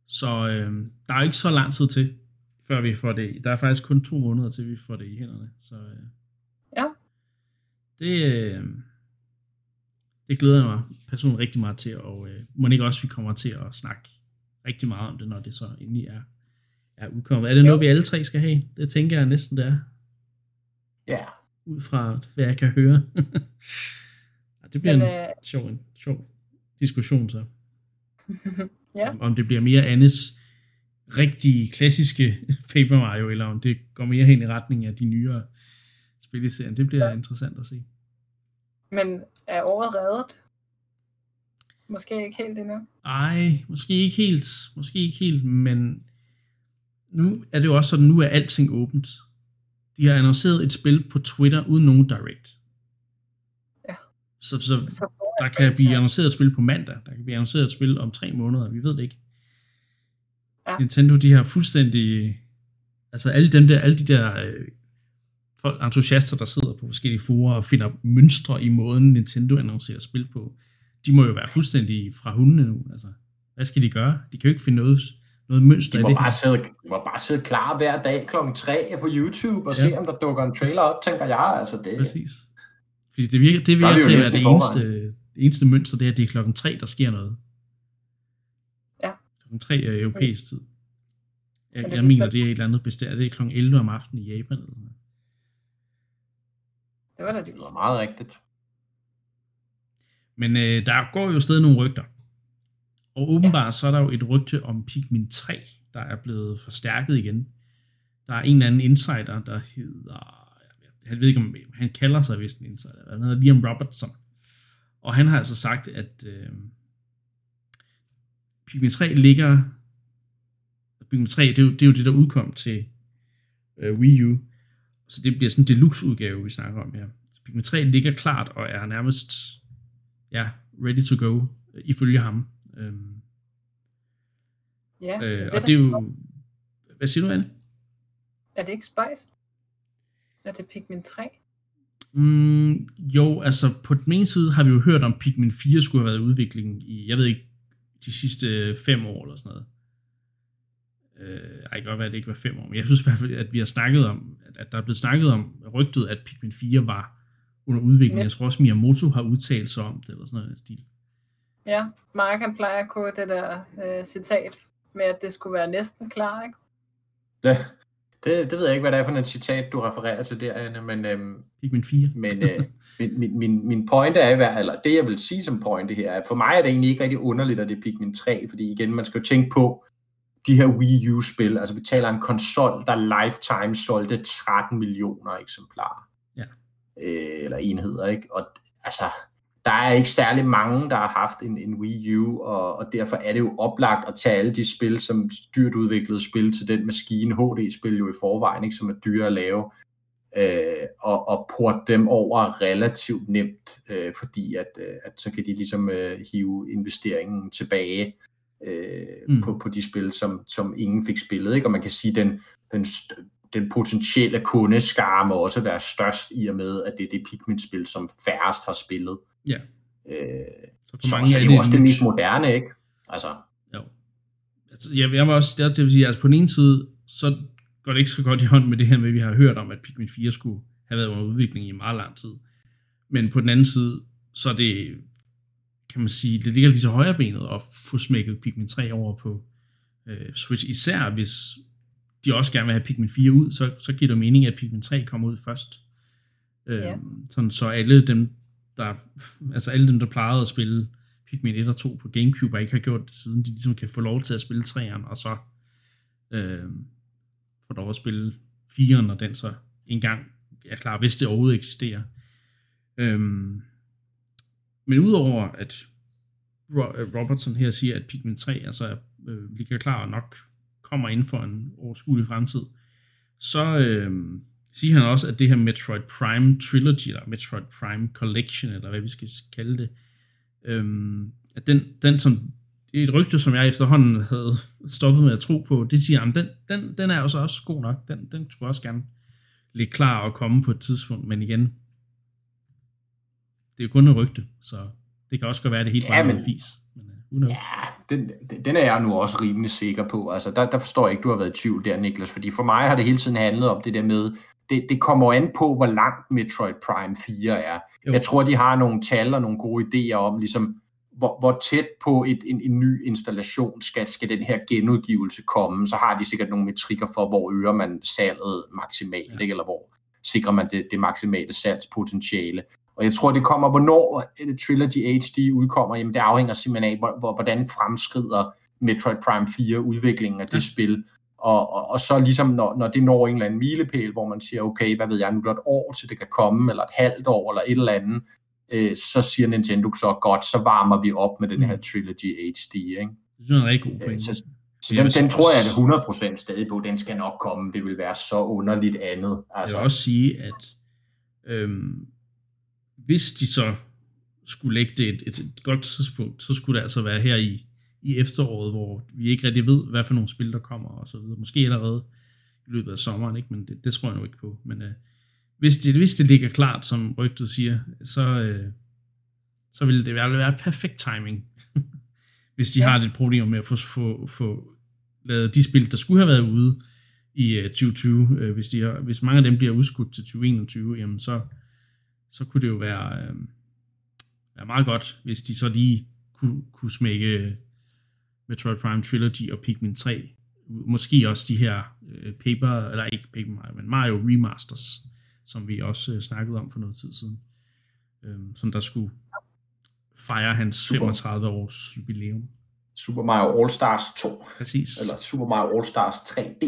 Speaker 1: så øh, der er ikke så lang tid til, før vi får det. Der er faktisk kun to måneder til, vi får det i hænderne. Så, øh,
Speaker 3: Ja.
Speaker 1: det, øh, det glæder jeg mig personligt rigtig meget til, og øh, må ikke også, vi kommer til at snakke rigtig meget om det, når det så endelig er, er udkommet. Er det
Speaker 3: Jo.
Speaker 1: noget, vi alle tre skal have? Det tænker jeg næsten, det er,
Speaker 2: Ja,
Speaker 1: ud fra hvad jeg kan høre. *laughs* Det bliver
Speaker 3: Men,
Speaker 1: en
Speaker 3: øh,
Speaker 1: sjov, en sjov diskussion så. *laughs*
Speaker 3: ja.
Speaker 1: Om, om det bliver mere Annes rigtige, klassiske *laughs* Paper Mario, eller om det går mere hen i retning af de nyere spil i serien. Det bliver ja. interessant at se.
Speaker 3: Men er året reddet? Måske ikke helt endnu.
Speaker 1: Ej, måske ikke helt, måske ikke helt, men nu er det jo også sådan, nu er alting åbent. De har annonceret et spil på Twitter uden nogen direct.
Speaker 3: Ja.
Speaker 1: Så, så
Speaker 3: Så
Speaker 1: der kan blive annonceret et spil på mandag, der kan blive annonceret et spil om tre måneder, vi ved det ikke.
Speaker 3: Ja.
Speaker 1: Nintendo, de har fuldstændig, altså alle dem der, alle de der øh, folk, entusiaster, der sidder på forskellige forer og finder mønstre i måden, Nintendo annoncerer spil på, de må jo være fuldstændig fra hundene nu, altså. Hvad skal de gøre? De kan jo ikke finde noget, noget mønster
Speaker 2: De
Speaker 1: i
Speaker 2: må
Speaker 1: det
Speaker 2: bare sidde, de må bare sidde klar hver dag kl. 3 på YouTube og
Speaker 1: Ja.
Speaker 2: se, om der dukker en trailer op, tænker jeg. Altså, det,
Speaker 1: Præcis. Fordi det virker, det virker til at være det eneste, det eneste mønster, det er, at det er klokken 3, der sker noget.
Speaker 3: Ja.
Speaker 1: Klokken 3 er europæisk tid. Jeg, jeg
Speaker 3: er
Speaker 1: mener, det er et eller andet bestemt. Det er klokken 11 om aftenen i Japan. Eller noget.
Speaker 3: Det var da
Speaker 2: det
Speaker 3: det
Speaker 2: lyder meget rigtigt.
Speaker 1: Men øh, der går jo stadig nogle rygter. Og åbenbart så er der jo et rygte om Pikmin 3, der er blevet forstærket igen. Der er en eller anden insider, der hedder... Jeg ved ikke, om han kalder sig vist en insider. Han hedder Liam Robertson. Og han har altså sagt, at øh, Pikmin 3 ligger... Pikmin 3, det er, jo, det er jo det, der udkom til øh, Wii U. Så det bliver sådan en deluxe udgave, vi snakker om her. Så Pikmin 3 ligger klart og er nærmest ja, ready to go, øh, ifølge ham. Øhm,
Speaker 3: Ja,
Speaker 1: øh,
Speaker 3: øh,
Speaker 1: og det er jo... Hvad siger du, Anne?
Speaker 3: Er det ikke Spiced? Er det Pikmin 3?
Speaker 1: Mm, jo, altså på den ene side har vi jo hørt om Pikmin 4 skulle have været i udvikling i, jeg ved ikke, de sidste fem år eller sådan noget. Øh, ej, det kan godt være, at det ikke var fem år, men jeg synes i hvert fald, at vi har snakket om, at, der er blevet snakket om rygtet, at Pikmin 4 var under udvikling.
Speaker 3: Ja.
Speaker 1: Jeg tror også, Miyamoto har udtalt sig om det, eller sådan noget stil.
Speaker 3: Ja, Mark han plejer at kode det der øh, citat med, at det skulle være næsten klar, ikke?
Speaker 2: Det, det, det ved jeg ikke, hvad det er for et citat, du refererer til der, Anne, men, øhm,
Speaker 1: Pikmin 4.
Speaker 2: men øh, min, min, min, min pointe er, i hvert- eller det jeg vil sige som pointe her, er, for mig er det egentlig ikke rigtig underligt, at det er Pikmin 3, fordi igen, man skal jo tænke på, de her Wii U-spil, altså vi taler en konsol, der lifetime solgte 13 millioner eksemplarer.
Speaker 1: Ja.
Speaker 2: Øh, eller enheder, ikke? Og altså, der er ikke særlig mange, der har haft en, en Wii U, og, og derfor er det jo oplagt at tage alle de spil, som dyrt udviklede spil til den maskine, HD-spil jo i forvejen, ikke, som er dyre at lave, øh, og, og porte dem over relativt nemt, øh, fordi at, øh, at så kan de ligesom øh, hive investeringen tilbage øh,
Speaker 1: Mm.
Speaker 2: på, på de spil, som, som ingen fik spillet. Ikke? Og man kan sige, den, den, den potentielle kundeskare må også være størst i og med, at det er det Pikmin-spil, som færrest har spillet.
Speaker 1: Ja.
Speaker 2: Øh,
Speaker 1: Så for
Speaker 2: så,
Speaker 1: mange
Speaker 2: så
Speaker 1: er
Speaker 2: det er jo også det mest moderne, ikke? Altså,
Speaker 1: Jo. Altså, jeg, jeg var også der til at sige, altså på den ene side, så går det ikke så godt i hånd med det her med, at vi har hørt om, at Pikmin 4 skulle have været under udvikling i meget lang tid. Men på den anden side, så er det, kan man sige, det ligger lige så højre benet at få smækket Pikmin 3 over på øh, Switch. Især hvis de også gerne vil have Pikmin 4 ud, så, så giver det mening, at Pikmin 3 kommer ud først. Øh,
Speaker 3: Ja.
Speaker 1: sådan, så alle dem, der, altså alle dem, der plejede at spille Pikmin 1 og 2 på Gamecube, og ikke har gjort det siden, de ligesom kan få lov til at spille 3'eren, og så øh, få lov at spille 4'eren, når den så engang er klar, hvis det overhovedet eksisterer. Øh, men udover at Robertson her siger, at Pikmin 3 altså, øh, ligger klar og nok kommer inden for en overskuelig fremtid, så øh, siger han også, at det her Metroid Prime Trilogy, eller Metroid Prime Collection, eller hvad vi skal kalde det, øhm, at den, den som, er et rygte, som jeg efterhånden havde stoppet med at tro på, det siger han, den, den, den er jo så også god nok, den, den skulle også gerne ligge klar og komme på et tidspunkt, men igen, det er jo kun et rygte, så det kan også godt være, at det helt
Speaker 2: Ja,
Speaker 1: bare er fis. Men, uh, knows?
Speaker 2: Ja, den, den- den er jeg nu også rimelig sikker på. Altså, der, der forstår jeg ikke, du har været i tvivl der, Niklas, fordi for mig har det hele tiden handlet om det der med, det, det kommer an på, hvor langt Metroid Prime 4 er.
Speaker 1: Jo.
Speaker 2: Jeg tror, de har nogle tal og nogle gode idéer om, ligesom, hvor, hvor tæt på et, en, en ny installation skal, skal den her genudgivelse komme. Så har de sikkert nogle metrikker for, hvor øger man salget maksimalt,
Speaker 1: Ja.
Speaker 2: ikke? eller hvor sikrer man det, det maksimale salgspotentiale. Og jeg tror, det kommer, hvornår øh, Trilogy HD udkommer, jamen det afhænger simpelthen af, hvor, hvor, hvordan fremskrider Metroid Prime 4 udviklingen af det ja. spil. Og, og, og så ligesom, når, når det når en eller anden milepæl, hvor man siger, okay, hvad ved jeg, nu er der et år til det kan komme, eller et halvt år, eller et eller andet, øh, så siger Nintendo så godt, så varmer vi op med den her
Speaker 1: Mm.
Speaker 2: Trilogy HD, ikke?
Speaker 1: Det synes jeg er rigtig god
Speaker 2: Øh,
Speaker 1: point.
Speaker 2: så- Så
Speaker 1: Jeg
Speaker 2: den, den tror jeg er det 100% stadig på, den skal nok komme, det vil være så underligt andet.
Speaker 1: Jeg
Speaker 2: Altså,
Speaker 1: vil også sige, at øhm, hvis de så skulle lægge det et, et, et godt tidspunkt, så skulle det altså være her i, i efteråret, hvor vi ikke rigtig ved, hvad for nogle spil, der kommer og så videre. Måske allerede i løbet af sommeren, ikke? men det, det tror jeg nu ikke på. Men øh, hvis, det, hvis det ligger klart, som rygtet siger, så, øh, så vil det være, være perfekt timing, *laughs* hvis de ja. har lidt problemer med at få, få, få lavet de spil, der skulle have været ude i øh, 2020. Øh, hvis, de har, hvis mange af dem bliver udskudt til 2021, jamen så, så kunne det jo være, øh, være meget godt, hvis de så lige kunne, kunne smække Metroid Prime Trilogy og Pikmin 3. Måske også de her øh, paper, eller ikke Paper Mario, men Mario Remasters, som vi også øh, snakkede om for noget tid siden. Øh, som der skulle fejre hans Super. 35 års jubilæum.
Speaker 2: Super Mario All Stars 2.
Speaker 1: Præcis.
Speaker 2: Eller Super Mario All Stars 3D.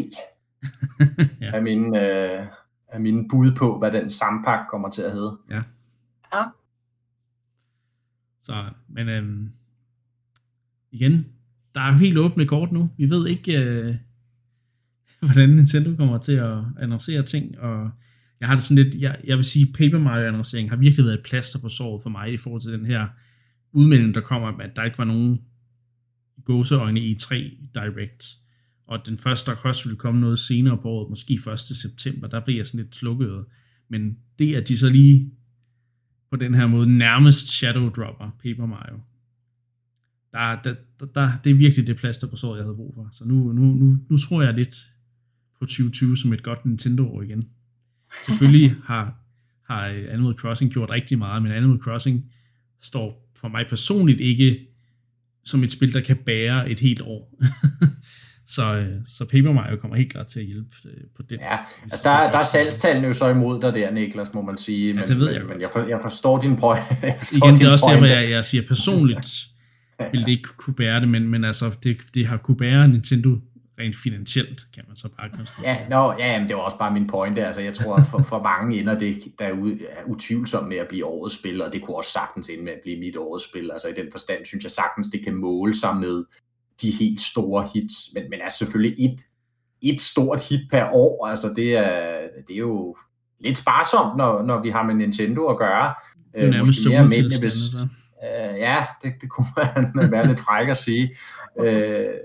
Speaker 2: *laughs* ja. er, mine, øh, er mine bud på, hvad den sampak kommer til at hedde.
Speaker 1: Ja.
Speaker 3: Ja.
Speaker 1: Så, men øhm, igen, der er jo helt åbne kort nu. Vi ved ikke, øh, *laughs* hvordan Nintendo kommer til at annoncere ting, og jeg har det sådan lidt, jeg, jeg vil sige, Paper Mario annoncering har virkelig været et plaster på såret for mig i forhold til den her udmelding, der kommer, at der ikke var nogen gåseøjne i e 3 Direct. Og den første, der også ville komme noget senere på året, måske 1. september, der bliver jeg sådan lidt slukket. Men det, at de så lige på den her måde nærmest shadow dropper Paper Mario, der, der, der, der, det er virkelig det plaster på såret, jeg havde brug for. Så nu, nu, nu, nu tror jeg lidt på 2020 som et godt Nintendo-år igen. Selvfølgelig *laughs* har, har Animal Crossing gjort rigtig meget, men Animal Crossing står for mig personligt ikke som et spil, der kan bære et helt år. *laughs* så, øh, så Paper Mario kommer helt klart til at hjælpe øh, på det.
Speaker 2: Ja, altså der, der er salgstallene jo så imod dig der, Niklas, må man sige. Men,
Speaker 1: ja, det ved jeg
Speaker 2: men, men jeg, for, jeg forstår din point. *laughs*
Speaker 1: Igen, det er også der, hvor jeg, jeg siger personligt, vil det ikke kunne bære det, men, men altså, det, det har kunne bære Nintendo rent finansielt, kan man så bare konstatere.
Speaker 2: Ja, no, ja jamen, det var også bare min pointe. Altså, jeg tror, for, for mange ender det derude er utvivlsomt med at blive årets spil, og det kunne også sagtens ende med at blive mit årets spil. Altså i den forstand synes jeg sagtens, det kan måle sig med de helt store hits, men, men er selvfølgelig et, et stort hit per år, altså det er, det er jo lidt sparsomt, når, når vi har med Nintendo at gøre.
Speaker 1: Det er nærmest mere mænd, hvis,
Speaker 2: uh, Ja, det, det kunne *laughs* man være lidt fræk at sige. Uh,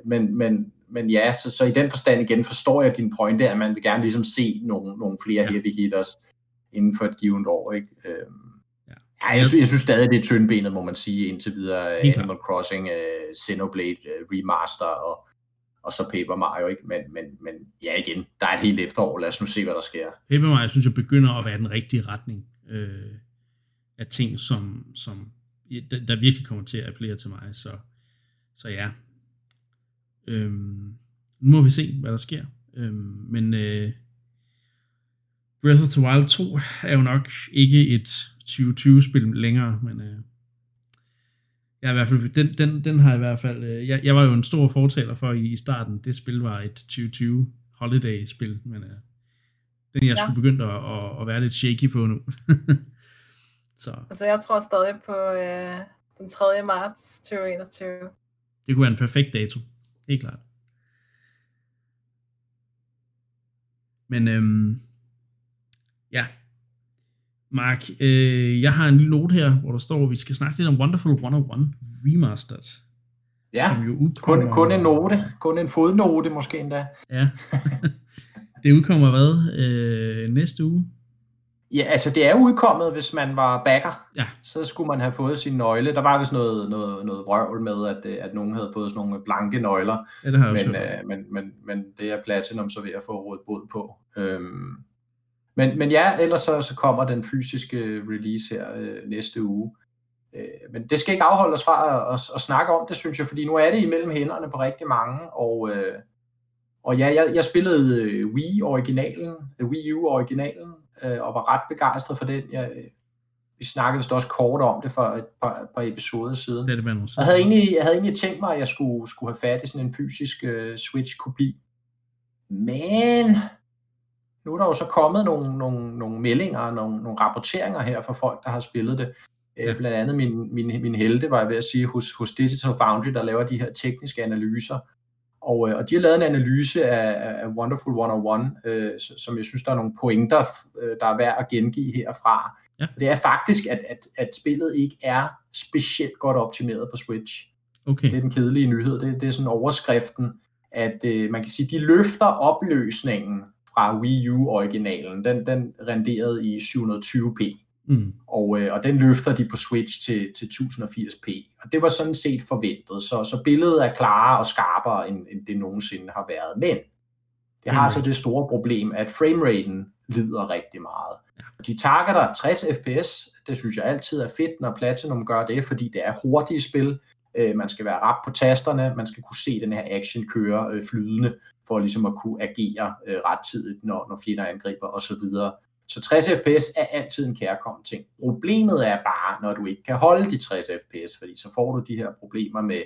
Speaker 2: men, men, men ja, så, så i den forstand igen forstår jeg din pointe, at man vil gerne ligesom se nogle, nogle flere ja. heavy hitters inden for et givet år. Ikke? Øhm, ja. Ja, jeg, synes, jeg synes stadig, det er tyndbenet, må man sige, indtil videre. Helt Animal Crossing, uh, Xenoblade uh, Remaster og, og så Paper Mario. Ikke? Men, men, men ja, igen, der er et helt efterår. Lad os nu se, hvad der sker.
Speaker 1: Paper Mario, synes jeg, begynder at være den rigtige retning øh, af ting, som, som der, der virkelig kommer til at appellere til mig. Så, så ja, Øhm, nu må vi se, hvad der sker. Øhm, men øh, Breath of the Wild 2 er jo nok ikke et 2020-spil længere, men øh, jeg i hvert fald, den, den, den har i hvert fald, øh, jeg, jeg var jo en stor fortaler for i, i starten, det spil var et 2020 holiday-spil, men øh, den jeg ja. skulle begynde at, at, at være lidt shaky på nu. *laughs*
Speaker 3: Så. Altså jeg tror stadig på øh, den 3. marts 2021.
Speaker 1: Det kunne være en perfekt dato. Helt klart. Men øhm, ja, Mark, øh, jeg har en lille note her, hvor der står, at vi skal snakke lidt om Wonderful 101 Remastered.
Speaker 2: Ja, som jo udkommer... kun, kun en note, kun en fodnote måske endda.
Speaker 1: Ja, *laughs* det udkommer hvad? Øh, næste uge?
Speaker 2: Ja, altså det er udkommet, hvis man var backer.
Speaker 1: Ja.
Speaker 2: Så skulle man have fået sin nøgle. Der var vist noget, noget, noget vrøvl med, at, øh, at nogen havde fået sådan nogle blanke nøgler.
Speaker 1: Ja, det har
Speaker 2: men, øh, men, men, men det er Platinum så ved at få rådet bod på. Øhm, men, men ja, ellers så, så kommer den fysiske release her øh, næste uge. Øh, men det skal ikke afholde os fra at, at, at snakke om det, synes jeg, fordi nu er det imellem hænderne på rigtig mange, og, øh, og ja, jeg, jeg spillede øh, Wii-originalen, Wii U-originalen, øh, og var ret begejstret for den. Jeg, vi snakkede vist også kort om det for et par, et par episoder siden.
Speaker 1: Det er det,
Speaker 2: jeg, havde egentlig, jeg havde egentlig tænkt mig, at jeg skulle, skulle have fat i sådan en fysisk uh, Switch-kopi. Men nu er der jo så kommet nogle, nogle, nogle meldinger, nogle, nogle rapporteringer her fra folk, der har spillet det. Øh, ja. Blandt andet min, min, min helte, var jeg ved at sige, hos, hos Digital Foundry, der laver de her tekniske analyser. Og, øh, og de har lavet en analyse af, af Wonderful 101, øh, som jeg synes, der er nogle pointer, øh, der er værd at gengive herfra. Ja. Det er faktisk, at, at, at spillet ikke er specielt godt optimeret på Switch.
Speaker 1: Okay.
Speaker 2: Det er den kedelige nyhed. Det, det er sådan overskriften, at øh, man kan sige, de løfter opløsningen fra Wii U-originalen. Den, den renderede i 720p. Mm. Og, øh, og den løfter de på Switch til, til 1080p. Og det var sådan set forventet. Så, så billedet er klarere og skarpere, end, end det nogensinde har været. Men det har mm. så det store problem, at frameraten lider rigtig meget. Ja. De targeter 60 fps. Det synes jeg altid er fedt, når Platinum gør det, fordi det er hurtige spil. Øh, man skal være rap på tasterne, man skal kunne se den her action køre øh, flydende, for ligesom at kunne agere øh, rettidigt, når, når fjender angriber osv. Så 60 fps er altid en kærkommen ting. Problemet er bare, når du ikke kan holde de 60 fps, fordi så får du de her problemer med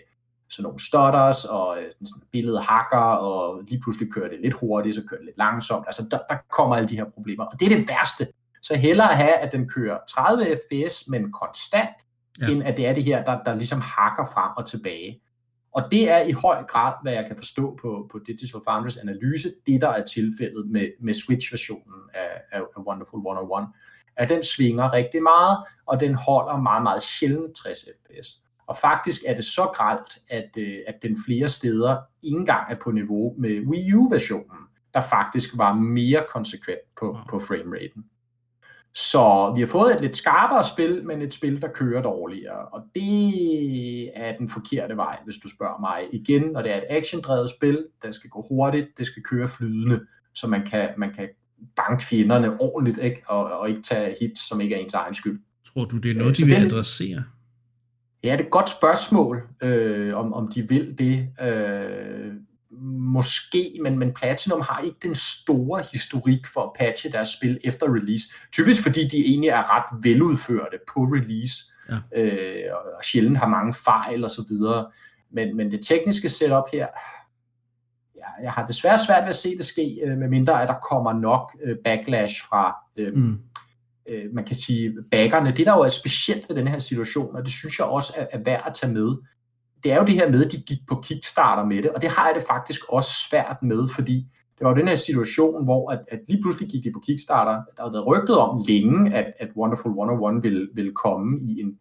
Speaker 2: sådan nogle stutters, og øh, sådan billedet hakker, og lige pludselig kører det lidt hurtigt, så kører det lidt langsomt. Altså, der, der kommer alle de her problemer, og det er det værste. Så hellere have, at den kører 30 fps, men konstant, ja. end at det er det her, der, der ligesom hakker frem og tilbage. Og det er i høj grad, hvad jeg kan forstå på, på Digital Founders analyse, det der er tilfældet med, med Switch-versionen af, af, af Wonderful 101, at den svinger rigtig meget, og den holder meget, meget sjældent 60 fps. Og faktisk er det så gralt, at, øh, at den flere steder ikke engang er på niveau med Wii U-versionen, der faktisk var mere konsekvent på, på frameraten. Så vi har fået et lidt skarpere spil, men et spil, der kører dårligere. Og det er den forkerte vej, hvis du spørger mig. Igen, når det er et actiondrevet spil, der skal gå hurtigt, det skal køre flydende, så man kan, man kan banke fjenderne ordentligt, ikke? Og, og ikke tage hits, som ikke er ens egen skyld.
Speaker 1: Tror du, det er noget, de vil adressere?
Speaker 2: Ja, det er et godt spørgsmål, øh, om, om de vil det. Øh, måske, men, men Platinum har ikke den store historik for at patche deres spil efter release. Typisk fordi de egentlig er ret veludførte på release, ja. øh, og sjældent har mange fejl og så videre. Men, men det tekniske setup her, ja, jeg har desværre svært ved at se det ske, øh, medmindre at der kommer nok øh, backlash fra, øh, mm. øh, man kan sige, backerne. Det der jo er specielt ved den her situation, og det synes jeg også er, er værd at tage med, det er jo det her med, at de gik på Kickstarter med det, og det har jeg det faktisk også svært med, fordi det var jo den her situation, hvor at, at lige pludselig gik de på Kickstarter. Der har været rygtet om længe, at, at Wonderful 101 ville, ville komme i, en,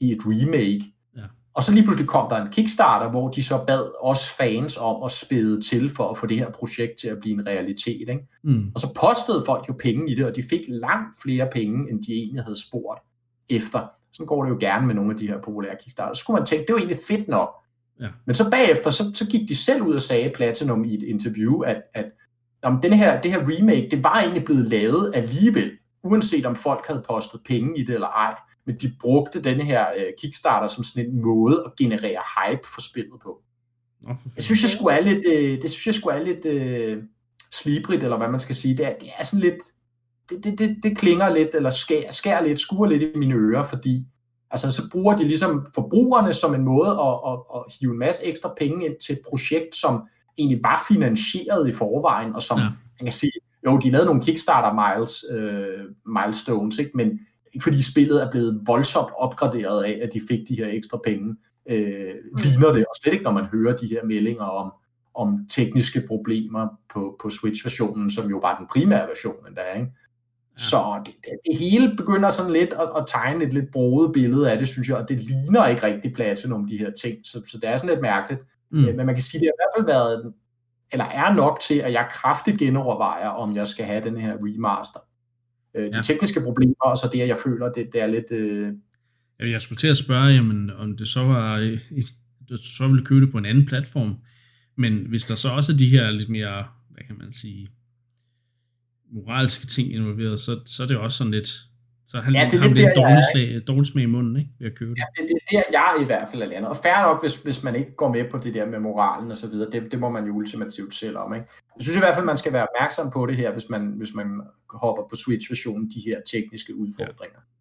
Speaker 2: i et remake. Ja. Og så lige pludselig kom der en Kickstarter, hvor de så bad os fans om at spæde til for at få det her projekt til at blive en realitet. Ikke? Mm. Og så postede folk jo penge i det, og de fik langt flere penge, end de egentlig havde spurgt efter. Sådan går det jo gerne med nogle af de her populære Kickstarter. Så skulle man tænke, det var egentlig fedt nok. Ja. Men så bagefter, så, så gik de selv ud og sagde Platinum i et interview, at, at om den her, det her remake, det var egentlig blevet lavet alligevel, uanset om folk havde postet penge i det eller ej. Men de brugte denne her uh, Kickstarter som sådan en måde at generere hype for spillet på. Okay. Jeg synes, jeg skulle er lidt, uh, det synes jeg skulle er lidt uh, slibrigt, eller hvad man skal sige. Det er, det er sådan lidt, det, det, det, det klinger lidt, eller skærer, skærer lidt, skuer lidt i mine ører, fordi altså, så bruger de ligesom forbrugerne som en måde at, at, at hive en masse ekstra penge ind til et projekt, som egentlig var finansieret i forvejen, og som, ja. man kan sige, jo, de lavede nogle Kickstarter miles, øh, milestones, ikke? men ikke fordi spillet er blevet voldsomt opgraderet af, at de fik de her ekstra penge, øh, ligner det, og slet ikke når man hører de her meldinger om, om tekniske problemer på, på Switch-versionen, som jo var den primære version endda, ikke? Så det, det, det hele begynder sådan lidt at, at tegne et lidt broet billede af det, synes jeg, og det ligner ikke rigtig Platinum, de her ting, så, så det er sådan lidt mærkeligt. Mm. Men man kan sige, det har i hvert fald været, eller er nok til, at jeg kraftigt genovervejer, om jeg skal have den her remaster. Øh, de ja. tekniske problemer, og så det, at jeg føler, det, det er lidt... Øh...
Speaker 1: Jeg skulle til at spørge, jamen, om det så var, et, så ville købe det på en anden platform, men hvis der så også er de her lidt mere, hvad kan man sige, moralske ting involveret, så, så er det også sådan lidt, så har ja, det er lidt, lidt dårligt, slag, dårligt smag i munden, ikke, ved at købe det.
Speaker 2: Ja, det, det er der, jeg i hvert fald er landet. Og fair nok, hvis, hvis man ikke går med på det der med moralen og så videre, det, det må man jo ultimativt selv om, ikke? Jeg synes i hvert fald, man skal være opmærksom på det her, hvis man, hvis man hopper på Switch-versionen, de her tekniske udfordringer. Ja.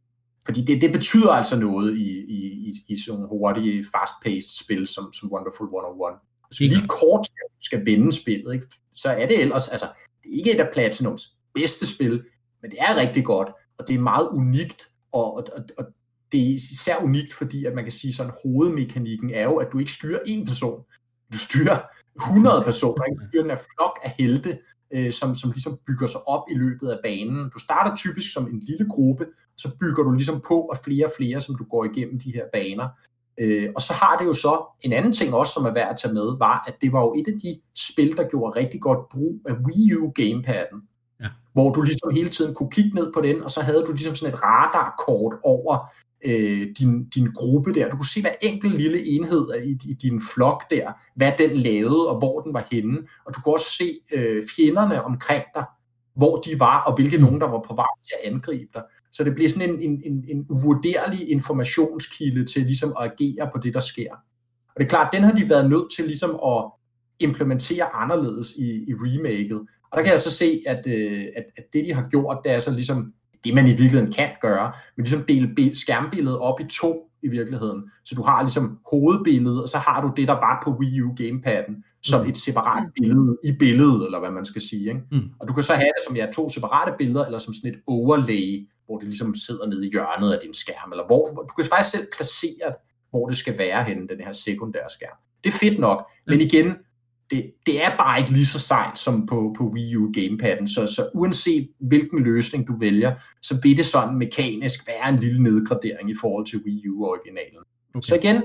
Speaker 2: Fordi det, det betyder altså noget i, i, i, i sådan nogle hurtige, fast-paced spil som, som Wonderful 101. Hvis vi lige kort skal, vende spillet, ikke? så er det ellers, altså, det er ikke et af Platinums bedste spil, men det er rigtig godt, og det er meget unikt, og, og, og det er især unikt, fordi at man kan sige sådan, hovedmekanikken er jo, at du ikke styrer en person. du styrer 100 *laughs* personer, ikke? du styrer en flok af helte, øh, som, som ligesom bygger sig op i løbet af banen. Du starter typisk som en lille gruppe, så bygger du ligesom på af flere og flere, som du går igennem de her baner. Øh, og så har det jo så en anden ting også, som er værd at tage med, var, at det var jo et af de spil, der gjorde rigtig godt brug af Wii U gamepadden. Ja. Hvor du ligesom hele tiden kunne kigge ned på den, og så havde du ligesom sådan et radarkort over øh, din, din gruppe der. Du kunne se hver enkelt lille enhed i, i din flok der, hvad den lavede, og hvor den var henne. Og du kunne også se øh, fjenderne omkring dig, hvor de var, og hvilke nogen, der var på vej til at angribe dig. Så det bliver sådan en, en, en, en uvurderlig informationskilde til ligesom at agere på det, der sker. Og det er klart, den har de været nødt til ligesom at implementere anderledes i, i remaket. Og der kan jeg så se, at, øh, at, at det, de har gjort, det er så ligesom det, man i virkeligheden kan gøre, men ligesom dele skærmbilledet op i to i virkeligheden. Så du har ligesom hovedbilledet, og så har du det, der var på Wii U gamepadden, som mm. et separat billede i billedet, eller hvad man skal sige. Ikke? Mm. Og du kan så have det som ja, to separate billeder, eller som sådan et overlay, hvor det ligesom sidder nede i hjørnet af din skærm, eller hvor du kan faktisk selv placere, hvor det skal være henne, den her sekundære skærm. Det er fedt nok, men igen, det, det er bare ikke lige så sejt som på, på Wii U gamepadden, så, så uanset hvilken løsning du vælger, så vil det sådan mekanisk være en lille nedgradering i forhold til Wii U-originalen. Okay. Så igen,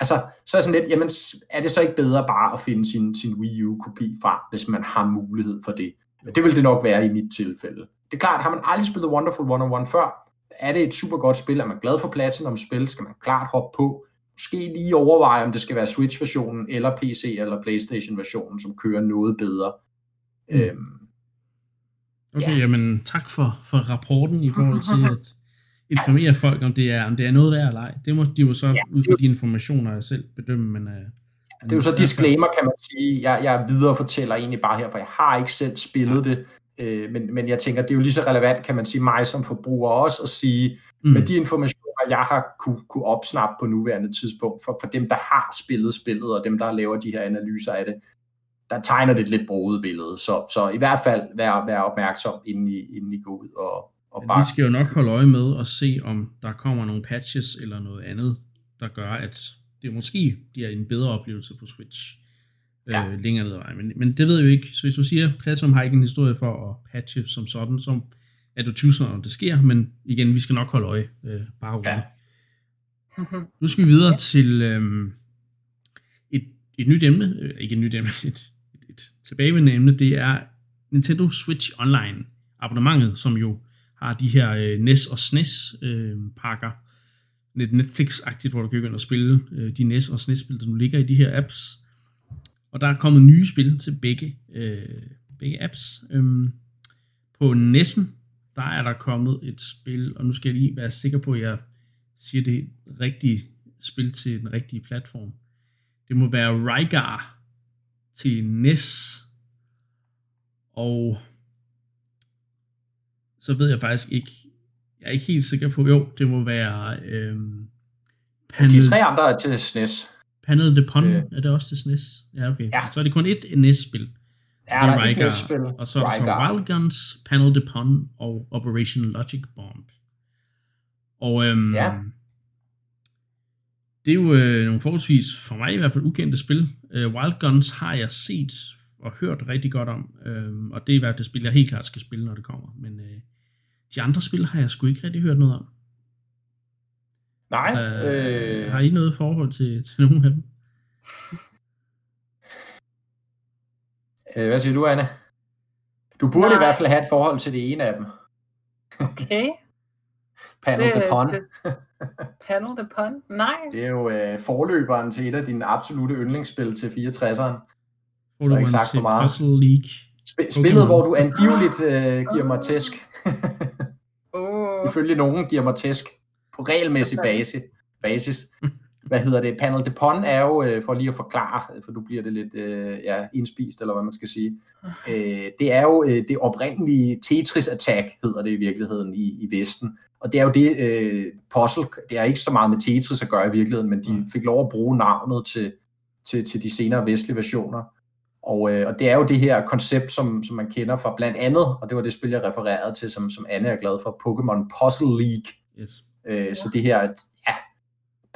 Speaker 2: altså, så er sådan lidt, jamen, er det så ikke bedre bare at finde sin, sin Wii U-kopi frem, hvis man har mulighed for det? Men det vil det nok være i mit tilfælde. Det er klart, har man aldrig spillet Wonderful 101 før, er det et super godt spil, er man glad for Platinum-spil, skal man klart hoppe på, måske lige overveje, om det skal være Switch-versionen, eller PC- eller Playstation-versionen, som kører noget bedre. Mm. Øhm,
Speaker 1: okay, ja. jamen tak for, for rapporten i forhold til at *laughs* informere folk, om det er, om det er noget værd eller ej. Det må de jo så ja, ud fra de informationer selv bedømme, men... Uh,
Speaker 2: det er jo så disclaimer, kan man sige. Jeg, jeg videre fortæller egentlig bare her, for jeg har ikke selv spillet det, øh, men, men jeg tænker, det er jo lige så relevant, kan man sige, mig som forbruger også, at sige, mm. med de informationer, jeg har kunne, kunne opsnappe på nuværende tidspunkt, for, for dem, der har spillet spillet, og dem, der laver de her analyser af det, der tegner det et lidt broet billede. Så, så i hvert fald vær, vær opmærksom, inden I, inden I går ud og, og
Speaker 1: bare... Vi skal jo nok holde øje med og se, om der kommer nogle patches eller noget andet, der gør, at det måske bliver en bedre oplevelse på Switch ja. øh, længere ned ad vejen. Men, men det ved jeg jo ikke. Så hvis du siger, at Platinum har ikke en historie for at patche som sådan, så er du tvivlsom, om det sker, men igen, vi skal nok holde øje. Øh, bare ja. Nu skal vi videre ja. til øh, et, et nyt emne, øh, ikke et nyt emne, *laughs* et, et, et tilbagevendende emne, det er Nintendo Switch Online abonnementet, som jo har de her øh, NES og SNES øh, pakker, lidt Netflix-agtigt, hvor du kan gå ind og spille øh, de NES og SNES-spil, der nu ligger i de her apps. Og der er kommet nye spil til begge, øh, begge apps. Øhm, på NES'en, der er der kommet et spil, og nu skal jeg lige være sikker på, at jeg siger det rigtige spil til den rigtige platform. Det må være Rygar til NES, og så ved jeg faktisk ikke, jeg er ikke helt sikker på, jo, det må være øhm,
Speaker 2: Panel, De tre andre er til SNES.
Speaker 1: Panel de Pon, øh, er det også til SNES? Ja, okay. Ja. Så er det kun et NES-spil.
Speaker 2: Ja, der er et NES-spil.
Speaker 1: Og så er der Wild Guns, Panel de Pon og Operation Logic Bomb. Og øhm, ja. det er jo øh, nogle forholdsvis, for mig i hvert fald, ukendte spil. Øh, Wild Guns har jeg set og hørt rigtig godt om, øh, og det er i hvert fald det spil, jeg helt klart skal spille, når det kommer. Men øh, de andre spil har jeg sgu ikke rigtig hørt noget om.
Speaker 2: Nej. Øh,
Speaker 1: øh... Har I noget forhold til, til nogen af dem? *laughs*
Speaker 2: Øh, hvad siger du, Anne? Du burde Nej. i hvert fald have et forhold til det ene af dem.
Speaker 3: Okay. *laughs*
Speaker 2: Panel det, de Pon.
Speaker 3: Panel de Pon? Nej.
Speaker 2: Det er jo øh, forløberen til et af dine absolute yndlingsspil til 64'eren. Så ikke sagt for meget.
Speaker 1: Puzzle League.
Speaker 2: Sp- spillet, hvor du angiveligt øh, giver mig tæsk. oh. *laughs* Ifølge nogen giver mig tæsk på regelmæssig base, basis. Hvad hedder det? Panel de Pon er jo, øh, for lige at forklare, for du bliver det lidt øh, ja, indspist, eller hvad man skal sige. Øh, det er jo øh, det oprindelige Tetris Attack, hedder det i virkeligheden i, i Vesten. Og det er jo det øh, puzzle, det er ikke så meget med Tetris at gøre i virkeligheden, men de mm. fik lov at bruge navnet til, til, til de senere vestlige versioner. Og, øh, og det er jo det her koncept, som, som man kender fra blandt andet, og det var det spil, jeg refererede til, som, som Anne er glad for, Pokémon Puzzle League. Yes. Øh. Så det her, ja,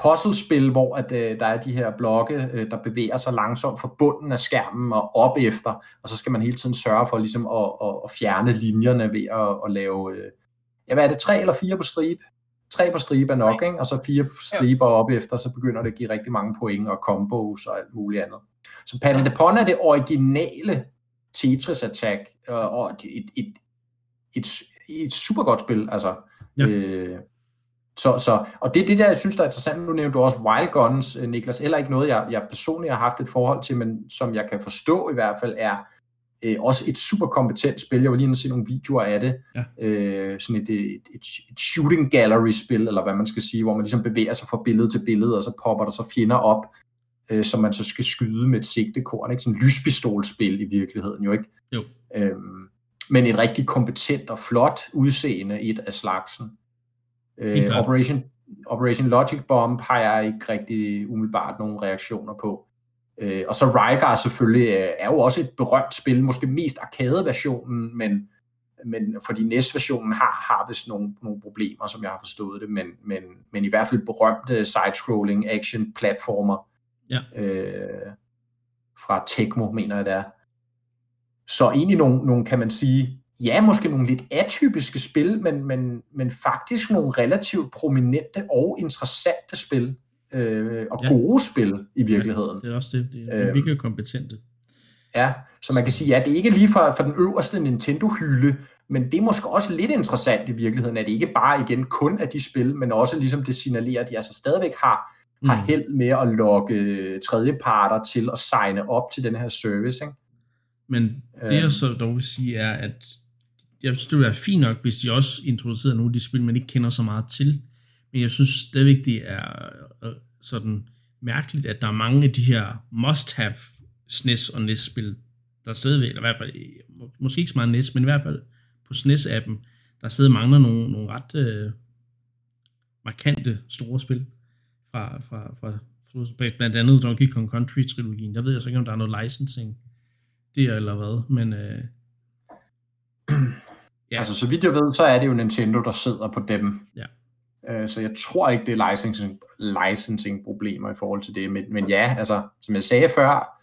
Speaker 2: puzzlespil, hvor at, øh, der er de her blokke, øh, der bevæger sig langsomt fra bunden af skærmen og op efter, og så skal man hele tiden sørge for ligesom at, at, at fjerne linjerne ved at, at lave, øh, ja hvad er det, tre eller fire på stribe? Tre på stribe er nok, ikke? og så fire på stribe og op efter, så begynder det at give rigtig mange point og combos og alt muligt andet. Så Panel de Pon er det originale Tetris Attack, og et, et, et, et, et super godt spil, altså. Ja. Øh, så, så, og det er det der, jeg synes, der er interessant. Nu nævnte du også Wild Guns, øh, Niklas. Eller ikke noget, jeg, jeg personligt har haft et forhold til, men som jeg kan forstå i hvert fald, er øh, også et super kompetent spil. Jeg var lige inde se nogle videoer af det. Ja. Øh, sådan et, et, et, et shooting gallery spil, eller hvad man skal sige, hvor man ligesom bevæger sig fra billede til billede, og så popper der så fjender op, øh, som man så skal skyde med et sigtekorn. Ikke? Sådan et lyspistolspil i virkeligheden jo, ikke?
Speaker 1: Jo.
Speaker 2: Øhm, men et rigtig kompetent og flot udseende et af slagsen. Øh, Operation, Operation Logic Bomb har jeg ikke rigtig umiddelbart nogen reaktioner på. Øh, og så Rygar selvfølgelig øh, er jo også et berømt spil, måske mest arcade-versionen, men, men fordi NES-versionen har, har vist nogle, nogle problemer, som jeg har forstået det, men, men, men i hvert fald berømte side-scrolling action-platformer
Speaker 1: ja.
Speaker 2: øh, fra Tecmo, mener jeg det er. Så egentlig nogle, nogle, kan man sige, ja, måske nogle lidt atypiske spil, men, men, men faktisk nogle relativt prominente og interessante spil, øh, og ja. gode spil i virkeligheden.
Speaker 1: Ja, det er også det. Det er virkelig øhm, kompetente.
Speaker 2: Ja, så man kan sige, ja, det er ikke lige fra, fra den øverste Nintendo-hylde, men det er måske også lidt interessant i virkeligheden, at det ikke bare igen kun er de spil, men også ligesom det signalerer, at de altså stadigvæk har, mm. har held med at lokke tredjeparter til at signe op til den her service. Ikke?
Speaker 1: Men det jeg øhm. så dog vil sige er, at jeg synes, det ville være fint nok, hvis de også introducerede nogle af de spil, man ikke kender så meget til. Men jeg synes stadigvæk, det er øh, sådan mærkeligt, at der er mange af de her must-have SNES og NES-spil, der stadigvæk, eller i hvert fald, måske ikke så meget NES, men i hvert fald på SNES-appen, der stadig mangler nogle, nogle ret øh, markante store spil fra, fra, fra, fra blandt andet Donkey Kong Country-trilogien. Der ved jeg så ikke, om der er noget licensing der eller hvad, men øh, *clears throat*
Speaker 2: Ja. Altså, så vidt jeg ved, så er det jo Nintendo, der sidder på dem.
Speaker 1: Ja.
Speaker 2: Øh, så jeg tror ikke, det er licensing, licensing problemer i forhold til det. Men, men ja, altså, som jeg sagde før,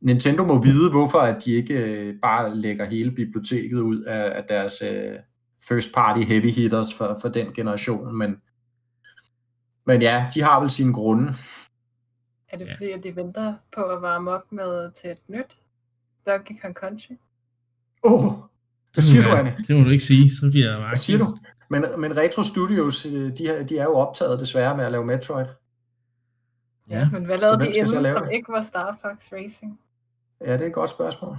Speaker 2: Nintendo må vide, hvorfor at de ikke øh, bare lægger hele biblioteket ud af, af deres uh, first party heavy hitters for, for den generation. Men, men ja, de har vel sine grunde.
Speaker 3: Er det fordi, at de venter på at varme op med til et nyt Donkey Kong Country?
Speaker 2: Åh, oh, det siger ja, du, Anne.
Speaker 1: Det må du ikke sige, så bliver jeg
Speaker 2: Hvad siger du? Men, men Retro Studios, øh, de, de er jo optaget desværre med at lave Metroid.
Speaker 3: Ja, men hvad lavede de inden, lave som ikke var Star Fox Racing?
Speaker 2: Ja, det er et godt spørgsmål.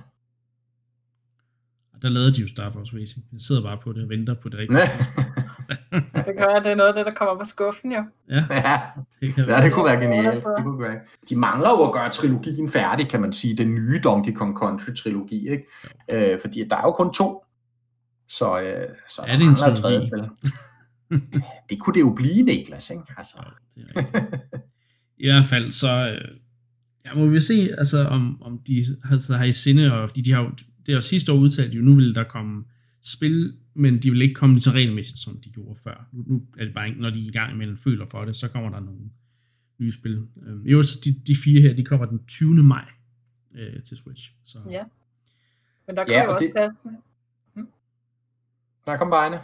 Speaker 1: Der lavede de jo Star Fox Racing. Jeg sidder bare på det og venter på det rigtige. *laughs*
Speaker 3: det kan være, det er noget af det, der kommer på skuffen, jo.
Speaker 1: Ja, *laughs*
Speaker 2: ja. det, kan ja, det kunne være genialt. Det kunne være. De mangler jo at gøre trilogien færdig, kan man sige. Den nye Donkey Kong Country-trilogi, ikke? Øh, fordi der er jo kun to. Så, øh, så
Speaker 1: er det en trilogi?
Speaker 2: det kunne det jo blive, Niklas, ikke? Altså. Ja, det
Speaker 1: er I hvert fald, så øh, ja, må vi se, altså, om, om de altså, har i sinde, og de, de har det var sidste år udtalt, jo nu vil der komme spil, men de vil ikke komme lige så regelmæssigt, som de gjorde før. Nu, nu er det bare, når de er i gang med en føler for det, så kommer der nogle nye spil. Øhm, jo, så de, de fire her, de kommer den 20. maj øh, til Switch. Så.
Speaker 3: Ja. Men der kan ja, jo også det... passende.
Speaker 2: Hm? Der kom bare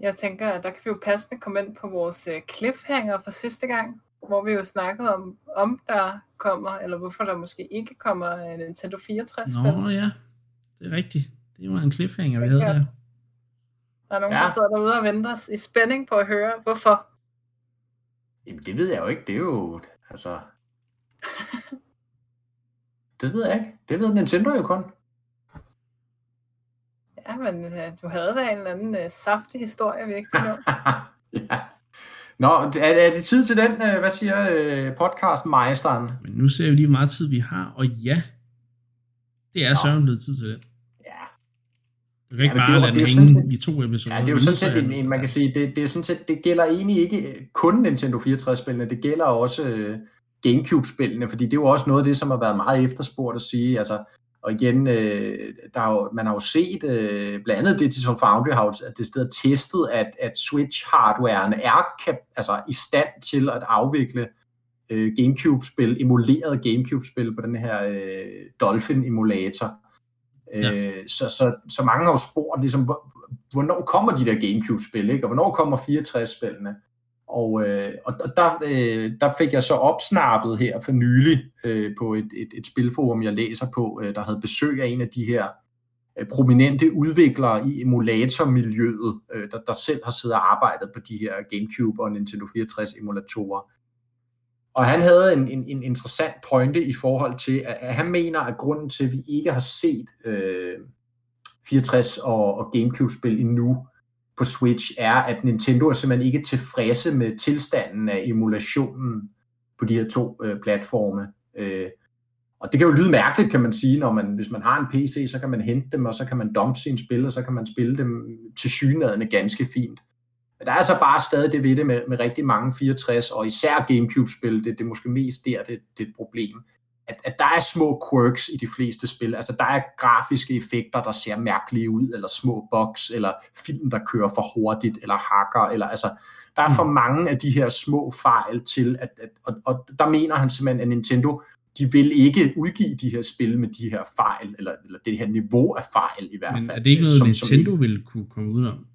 Speaker 3: Jeg tænker, at der kan vi jo passende komme ind på vores øh, cliffhanger fra sidste gang, hvor vi jo snakkede om, om der kommer, eller hvorfor der måske ikke kommer Nintendo 64-spil.
Speaker 1: Nå ja, det er rigtigt. Det var en cliffhanger, vi havde der.
Speaker 3: Der er nogen, ja. der sidder derude og venter i spænding på at høre, hvorfor.
Speaker 2: Jamen, det ved jeg jo ikke. Det er jo, altså... *laughs* det ved jeg ikke. Det ved Nintendo jo kun.
Speaker 3: Ja, men uh, du havde da en eller anden uh, saftig historie, vi ikke kunne nå. *laughs*
Speaker 2: ja. Nå, er, er det tid til den, uh, hvad siger uh, podcastmejsteren?
Speaker 1: Men nu ser vi lige, hvor meget tid vi har, og ja, det er søren blevet tid til det. Du kan ikke ja, bare det, lade det, den hænge i to episoder.
Speaker 2: Ja, det er jo sådan set en, en, man kan sige, det, det, er sådan set, det gælder egentlig ikke kun Nintendo 64-spillene, det gælder også uh, Gamecube-spillene, fordi det er jo også noget af det, som har været meget efterspurgt at sige, altså Og igen, øh, der er jo, man har jo set, øh, blandt andet Digital Foundry har det sted testet, at, at Switch-hardwaren er altså, i stand til at afvikle øh, Gamecube-spil, emuleret Gamecube-spil på den her øh, Dolphin-emulator. Ja. Øh, så, så, så mange har jo spurgt, ligesom, hvornår kommer de der Gamecube-spil, ikke? og hvornår kommer 64-spillene? Og, øh, og der, øh, der fik jeg så opsnappet her for nylig øh, på et, et, et spilforum, jeg læser på, øh, der havde besøg af en af de her øh, prominente udviklere i emulatormiljøet, øh, der, der selv har siddet og arbejdet på de her Gamecube og Nintendo 64 emulatorer. Og han havde en, en, en interessant pointe i forhold til, at, at han mener, at grunden til, at vi ikke har set øh, 64 og, og Gamecube-spil endnu på Switch, er, at Nintendo er simpelthen ikke tilfredse med tilstanden af emulationen på de her to øh, platforme. Øh, og det kan jo lyde mærkeligt, kan man sige, når man, hvis man har en PC, så kan man hente dem, og så kan man dumpe sine spil, og så kan man spille dem til synadende ganske fint. Men der er så bare stadig det ved det med, med rigtig mange 64, og især Gamecube-spil, det, det er måske mest der, det, det er et problem. At, at der er små quirks i de fleste spil. Altså der er grafiske effekter, der ser mærkelige ud, eller små bugs, eller film, der kører for hurtigt, eller hacker, eller altså, der er for mm. mange af de her små fejl til, at, at og, og der mener han simpelthen, at Nintendo de vil ikke udgive de her spil med de her fejl, eller, eller det her niveau af fejl i hvert fald.
Speaker 1: Men er det ikke noget, som, Nintendo som, vil kunne komme udenom?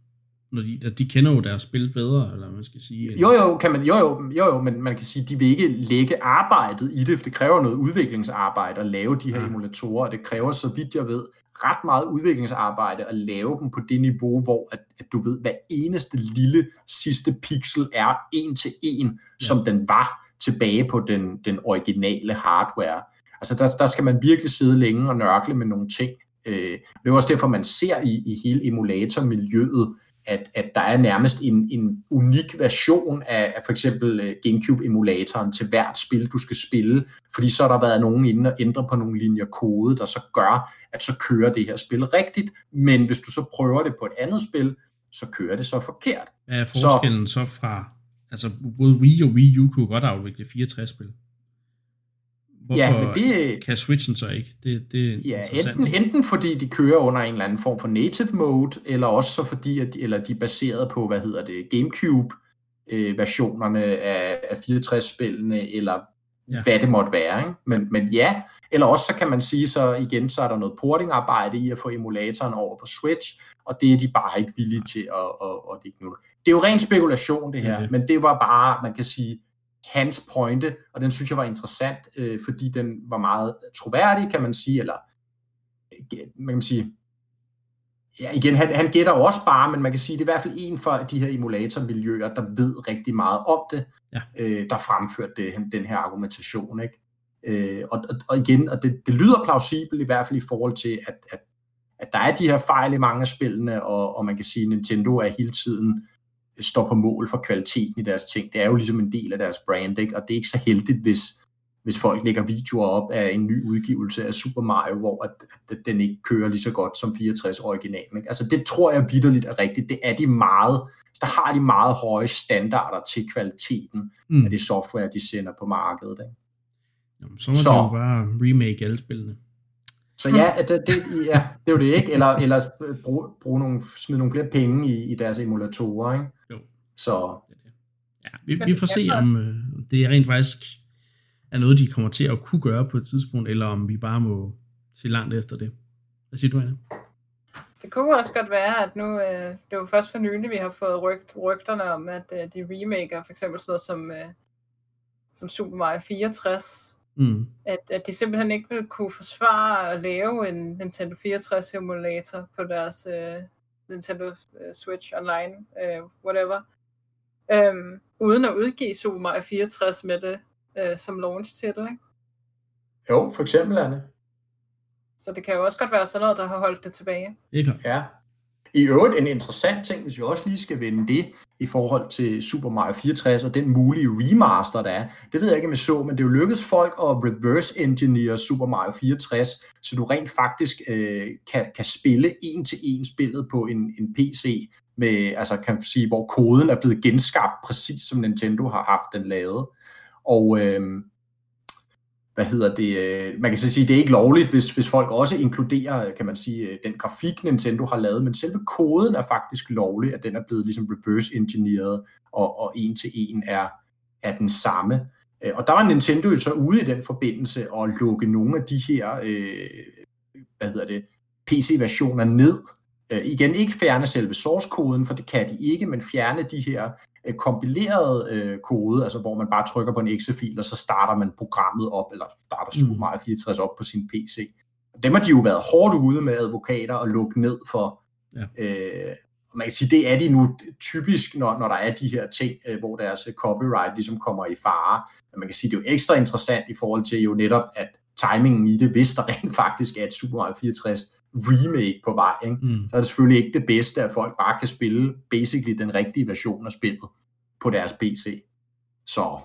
Speaker 1: Når de, de kender jo deres spil bedre, eller man skal sige.
Speaker 2: Jo, jo, kan man, jo, jo, jo, jo, men man kan sige, de vil ikke lægge arbejdet i det, for det kræver noget udviklingsarbejde at lave de her ja. emulatorer, og det kræver, så vidt jeg ved, ret meget udviklingsarbejde at lave dem på det niveau, hvor at, at du ved, hver eneste lille sidste pixel er en til en, ja. som den var tilbage på den, den originale hardware. Altså der, der skal man virkelig sidde længe og nørkle med nogle ting. Øh, det er også derfor, man ser i, i hele emulatormiljøet, at, at der er nærmest en, en unik version af, af for eksempel øh, GameCube-emulatoren til hvert spil, du skal spille, fordi så har der været nogen inde og ændre på nogle linjer kode, der så gør, at så kører det her spil rigtigt, men hvis du så prøver det på et andet spil, så kører det så forkert.
Speaker 1: Er forskellen så, så fra, altså både Wii og Wii U kunne godt afvikle 64-spil? Hvorfor ja, men det, kan Switchen så ikke? Det, det er
Speaker 2: ja, enten, enten fordi de kører under en eller anden form for native mode, eller også så fordi, at, eller de er baseret på, hvad hedder det, Gamecube øh, af, af 64-spillene, eller ja. hvad det måtte være. Ikke? Men, men ja, eller også så kan man sige, så igen, så er der noget porting-arbejde i at få emulatoren over på Switch, og det er de bare ikke villige til at, at, at, at det, det er jo ren spekulation det her, okay. men det var bare, man kan sige, hans pointe, og den synes jeg var interessant, øh, fordi den var meget troværdig, kan man sige, eller man kan sige, ja igen, han, han gætter jo også bare, men man kan sige, det er i hvert fald en for de her emulatormiljøer, der ved rigtig meget om det, ja. øh, der fremførte det, den her argumentation, ikke? Øh, og, og, og igen, og det, det lyder plausibelt i hvert fald i forhold til, at, at, at der er de her fejl i mange af spillene, og, og man kan sige, at Nintendo er hele tiden står på mål for kvaliteten i deres ting. Det er jo ligesom en del af deres brand, ikke? og det er ikke så heldigt, hvis, hvis folk lægger videoer op af en ny udgivelse af Super Mario, hvor at, at den ikke kører lige så godt som 64 originalen. Ikke? Altså det tror jeg vidderligt er rigtigt. Det er de meget, der har de meget høje standarder til kvaliteten mm. af det software, de sender på markedet. Ikke?
Speaker 1: Jamen, så må så, jo bare remake alle spillene.
Speaker 2: Så ja, *laughs* det, det, ja, det er jo det ikke. Eller, eller bruge, bruge nogle, smide nogle flere penge i, i deres emulatorer. Ikke? Jo. Så.
Speaker 1: Ja, vi, vi får se, om øh, det rent faktisk er noget, de kommer til at kunne gøre på et tidspunkt, eller om vi bare må se langt efter det. Hvad siger du, Anna?
Speaker 3: Det kunne også godt være, at nu, øh, det er jo først for nylig, vi har fået rygt, rygterne om, at øh, de remaker for eksempel sådan noget som, øh, som Super Mario 64, Mm. At, at de simpelthen ikke vil kunne forsvare at lave en Nintendo 64 simulator på deres uh, Nintendo uh, Switch Online, uh, whatever, um, uden at udgive Super Mario 64 med det uh, som launch til det, ikke?
Speaker 2: Jo, for eksempel, Anne.
Speaker 3: Så det kan jo også godt være sådan noget, der har holdt det tilbage.
Speaker 2: Ja, i øvrigt en interessant ting, hvis vi også lige skal vende det i forhold til Super Mario 64 og den mulige remaster, der er. Det ved jeg ikke, om jeg så, men det er jo lykkedes folk at reverse engineer Super Mario 64, så du rent faktisk øh, kan, kan spille en til en spillet på en, en PC, med, altså kan sige, hvor koden er blevet genskabt præcis som Nintendo har haft den lavet. Og øh, hvad hedder det, øh, man kan så sige, det er ikke lovligt, hvis, hvis folk også inkluderer, øh, kan man sige, øh, den grafik, Nintendo har lavet, men selve koden er faktisk lovlig, at den er blevet ligesom reverse engineeret, og, og en til en er, er den samme. Øh, og der var Nintendo jo så ude i den forbindelse og lukke nogle af de her, øh, hvad hedder det, PC-versioner ned, Øh, igen, ikke fjerne selve source-koden, for det kan de ikke, men fjerne de her øh, kompilerede øh, kode, altså hvor man bare trykker på en exe-fil, og så starter man programmet op, eller starter Super mm. Mario 64 op på sin PC. Dem har de jo været hårdt ude med advokater og lukke ned for. Ja. Øh, man kan sige, det er de nu typisk, når, når der er de her ting, øh, hvor deres copyright ligesom kommer i fare. Men man kan sige, det er jo ekstra interessant i forhold til jo netop, at timingen i det, hvis der *laughs* rent faktisk er et Super Mario 64 remake på vej, ikke? Mm. så er det selvfølgelig ikke det bedste, at folk bare kan spille basically den rigtige version af spillet på deres PC. Så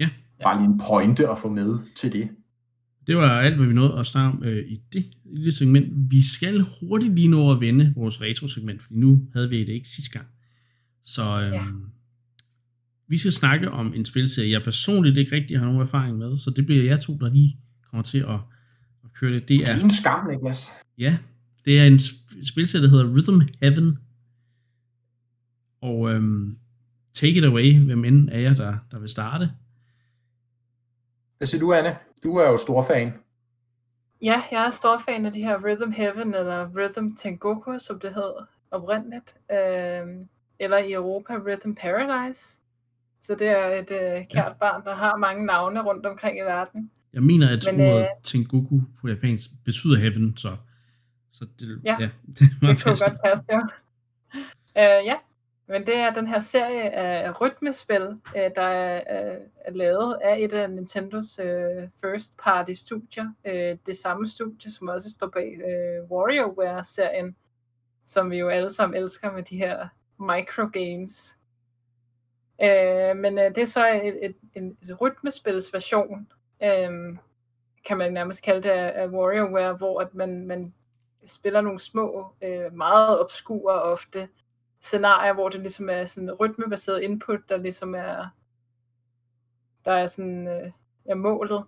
Speaker 1: ja.
Speaker 2: bare lige en pointe at få med til det.
Speaker 1: Det var alt, hvad vi nåede at snakke om øh, i det lille segment. Vi skal hurtigt lige nå at vende vores retro-segment, fordi nu havde vi det ikke sidste gang. Så øh, ja. vi skal snakke om en spilserie, jeg personligt ikke rigtig har nogen erfaring med, så det bliver jeg to, der lige kommer til at køre det.
Speaker 2: Det er, det er en skam, Niklas.
Speaker 1: Ja, det er en spilserie, der hedder Rhythm Heaven. Og øhm, take it away, hvem end af jer, der, der vil starte.
Speaker 2: Hvad siger du, Anne? Du er jo stor fan.
Speaker 3: Ja, jeg er stor fan af de her Rhythm Heaven, eller Rhythm Tengoku, som det hed oprindeligt. Øhm, eller i Europa Rhythm Paradise. Så det er et øh, kært ja. barn, der har mange navne rundt omkring i verden.
Speaker 1: Jeg mener, at Men, ordet øh, Tengoku på japansk betyder heaven, så, så det,
Speaker 3: ja, ja, *laughs* det, det kunne godt passe, ja. Uh, ja, men det er den her serie af rytmespil, uh, der er, uh, er lavet af et af Nintendos uh, first party studier. Uh, det samme studie, som også står bag uh, WarioWare-serien, som vi jo alle sammen elsker med de her microgames. Uh, men uh, det er så et, et, en, et rytmespils version øhm, kan man nærmest kalde det, af WarioWare, hvor at man, man spiller nogle små, øh, meget obskure ofte scenarier, hvor det ligesom er sådan rytmebaseret input, der ligesom er, der er sådan, øh, er målet,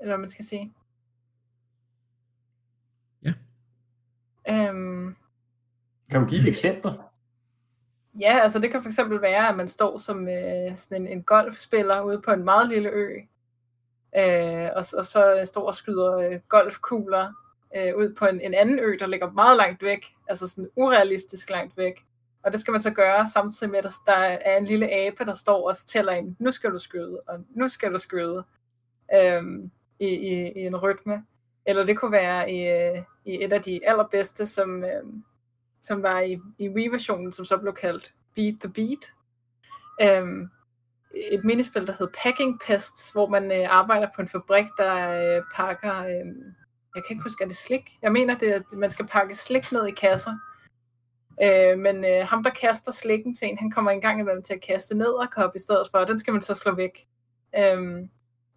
Speaker 3: eller hvad man skal sige.
Speaker 1: Ja.
Speaker 3: Øhm,
Speaker 2: kan du give et eksempel?
Speaker 3: Ja, altså det kan for eksempel være, at man står som øh, sådan en, en golfspiller ude på en meget lille ø, øh, og, og så øh, står og skyder øh, golfkugler øh, ud på en, en anden ø, der ligger meget langt væk, altså sådan urealistisk langt væk. Og det skal man så gøre samtidig med, at der er en lille abe, der står og fortæller en, nu skal du skyde, og nu skal du skyde øhm, i, i, i en rytme. Eller det kunne være i, øh, i et af de allerbedste, som, øhm, som var i, i Wii-versionen, som så blev kaldt Beat the Beat. Øhm, et minispil, der hedder Packing Pests, hvor man øh, arbejder på en fabrik, der øh, pakker, øh, jeg kan ikke huske, er det slik? Jeg mener, det at man skal pakke slik ned i kasser. Øh, men øh, ham, der kaster slikken til en, han kommer engang imellem til at kaste ned og kop i stedet for, og den skal man så slå væk. Øh,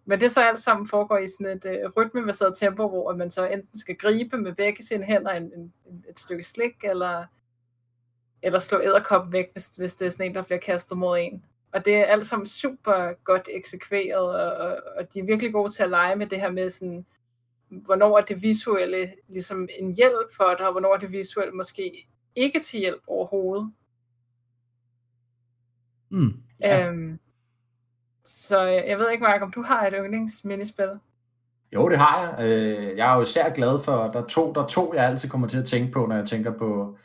Speaker 3: men det så alt sammen foregår i sådan et øh, rytmebaseret tempo, hvor man så enten skal gribe med begge sine hænder en, en, et stykke slik, eller, eller slå æderkoppen væk, hvis, hvis det er sådan en, der bliver kastet mod en. Og det er alt sammen super godt eksekveret, og, og, og de er virkelig gode til at lege med det her med sådan, hvornår er det visuelle ligesom en hjælp for dig, og hvornår er det visuelle måske ikke til hjælp overhovedet.
Speaker 1: Mm, ja.
Speaker 3: øhm, så jeg ved ikke, Mark, om du har et yndlingsminispil?
Speaker 2: Jo, det har jeg. Øh, jeg er jo især glad for, der er to, der er to, jeg altid kommer til at tænke på, når jeg tænker på,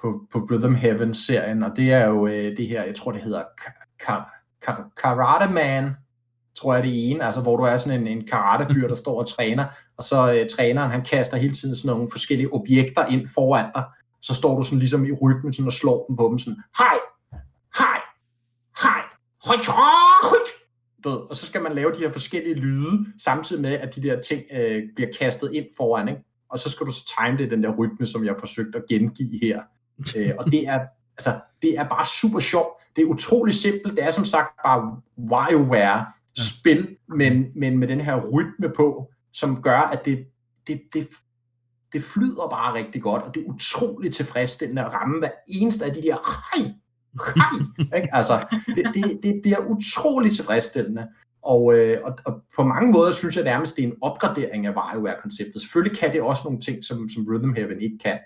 Speaker 2: på, på Rhythm Heaven-serien, og det er jo øh, det her, jeg tror, det hedder Karate Man, tror jeg det ene, altså hvor du er sådan en, en karatefyr, der står og træner, og så øh, træneren, han kaster hele tiden sådan nogle forskellige objekter ind foran dig, så står du sådan ligesom i rytmen sådan og slår dem på dem sådan, hej, hej, hej, hej, hej, og så skal man lave de her forskellige lyde, samtidig med, at de der ting øh, bliver kastet ind foran, ikke? og så skal du så time det den der rytme, som jeg har forsøgt at gengive her. øh, og det er altså, det er bare super sjovt. Det er utrolig simpelt. Det er som sagt bare WarioWare-spil, ja. men, men med den her rytme på, som gør, at det, det, det, det flyder bare rigtig godt, og det er utroligt tilfredsstillende at ramme hver eneste af de der hej, hej! *laughs* Ikke? Altså, det, det, det bliver utrolig tilfredsstillende. Og, øh, og, og på mange måder synes jeg nærmest, det er en opgradering af WarioWare-konceptet. Selvfølgelig kan det også nogle ting, som, som Rhythm Heaven ikke kan.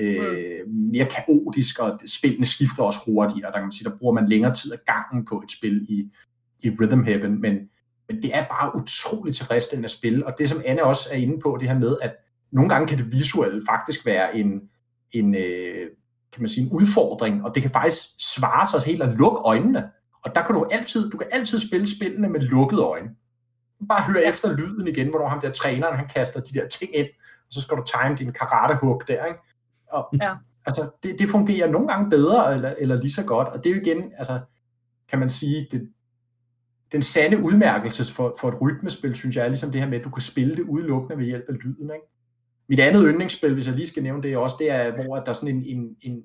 Speaker 2: Øh, mere kaotisk, og spillene skifter også hurtigere. Der kan man sige, der bruger man længere tid af gangen på et spil i, i Rhythm Heaven, men, men det er bare utroligt tilfredsstillende at spille. Og det, som Anne også er inde på, det her med, at nogle gange kan det visuelle faktisk være en, en øh, kan man sige, en udfordring, og det kan faktisk svare sig helt at lukke øjnene. Og der kan du altid, du kan altid spille spillene med lukkede øjne. Bare høre ja. efter lyden igen, hvornår ham der træneren, han kaster de der ting ind, og så skal du time din karate der, ikke? Og, ja. Altså, det, det fungerer nogle gange bedre, eller, eller lige så godt, og det er jo igen, altså, kan man sige, det, den sande udmærkelse for, for et rytmespil, synes jeg, er ligesom det her med, at du kan spille det udelukkende ved hjælp af lyden, ikke? Mit andet yndlingsspil, hvis jeg lige skal nævne det også, det er, hvor der er sådan en, en, en,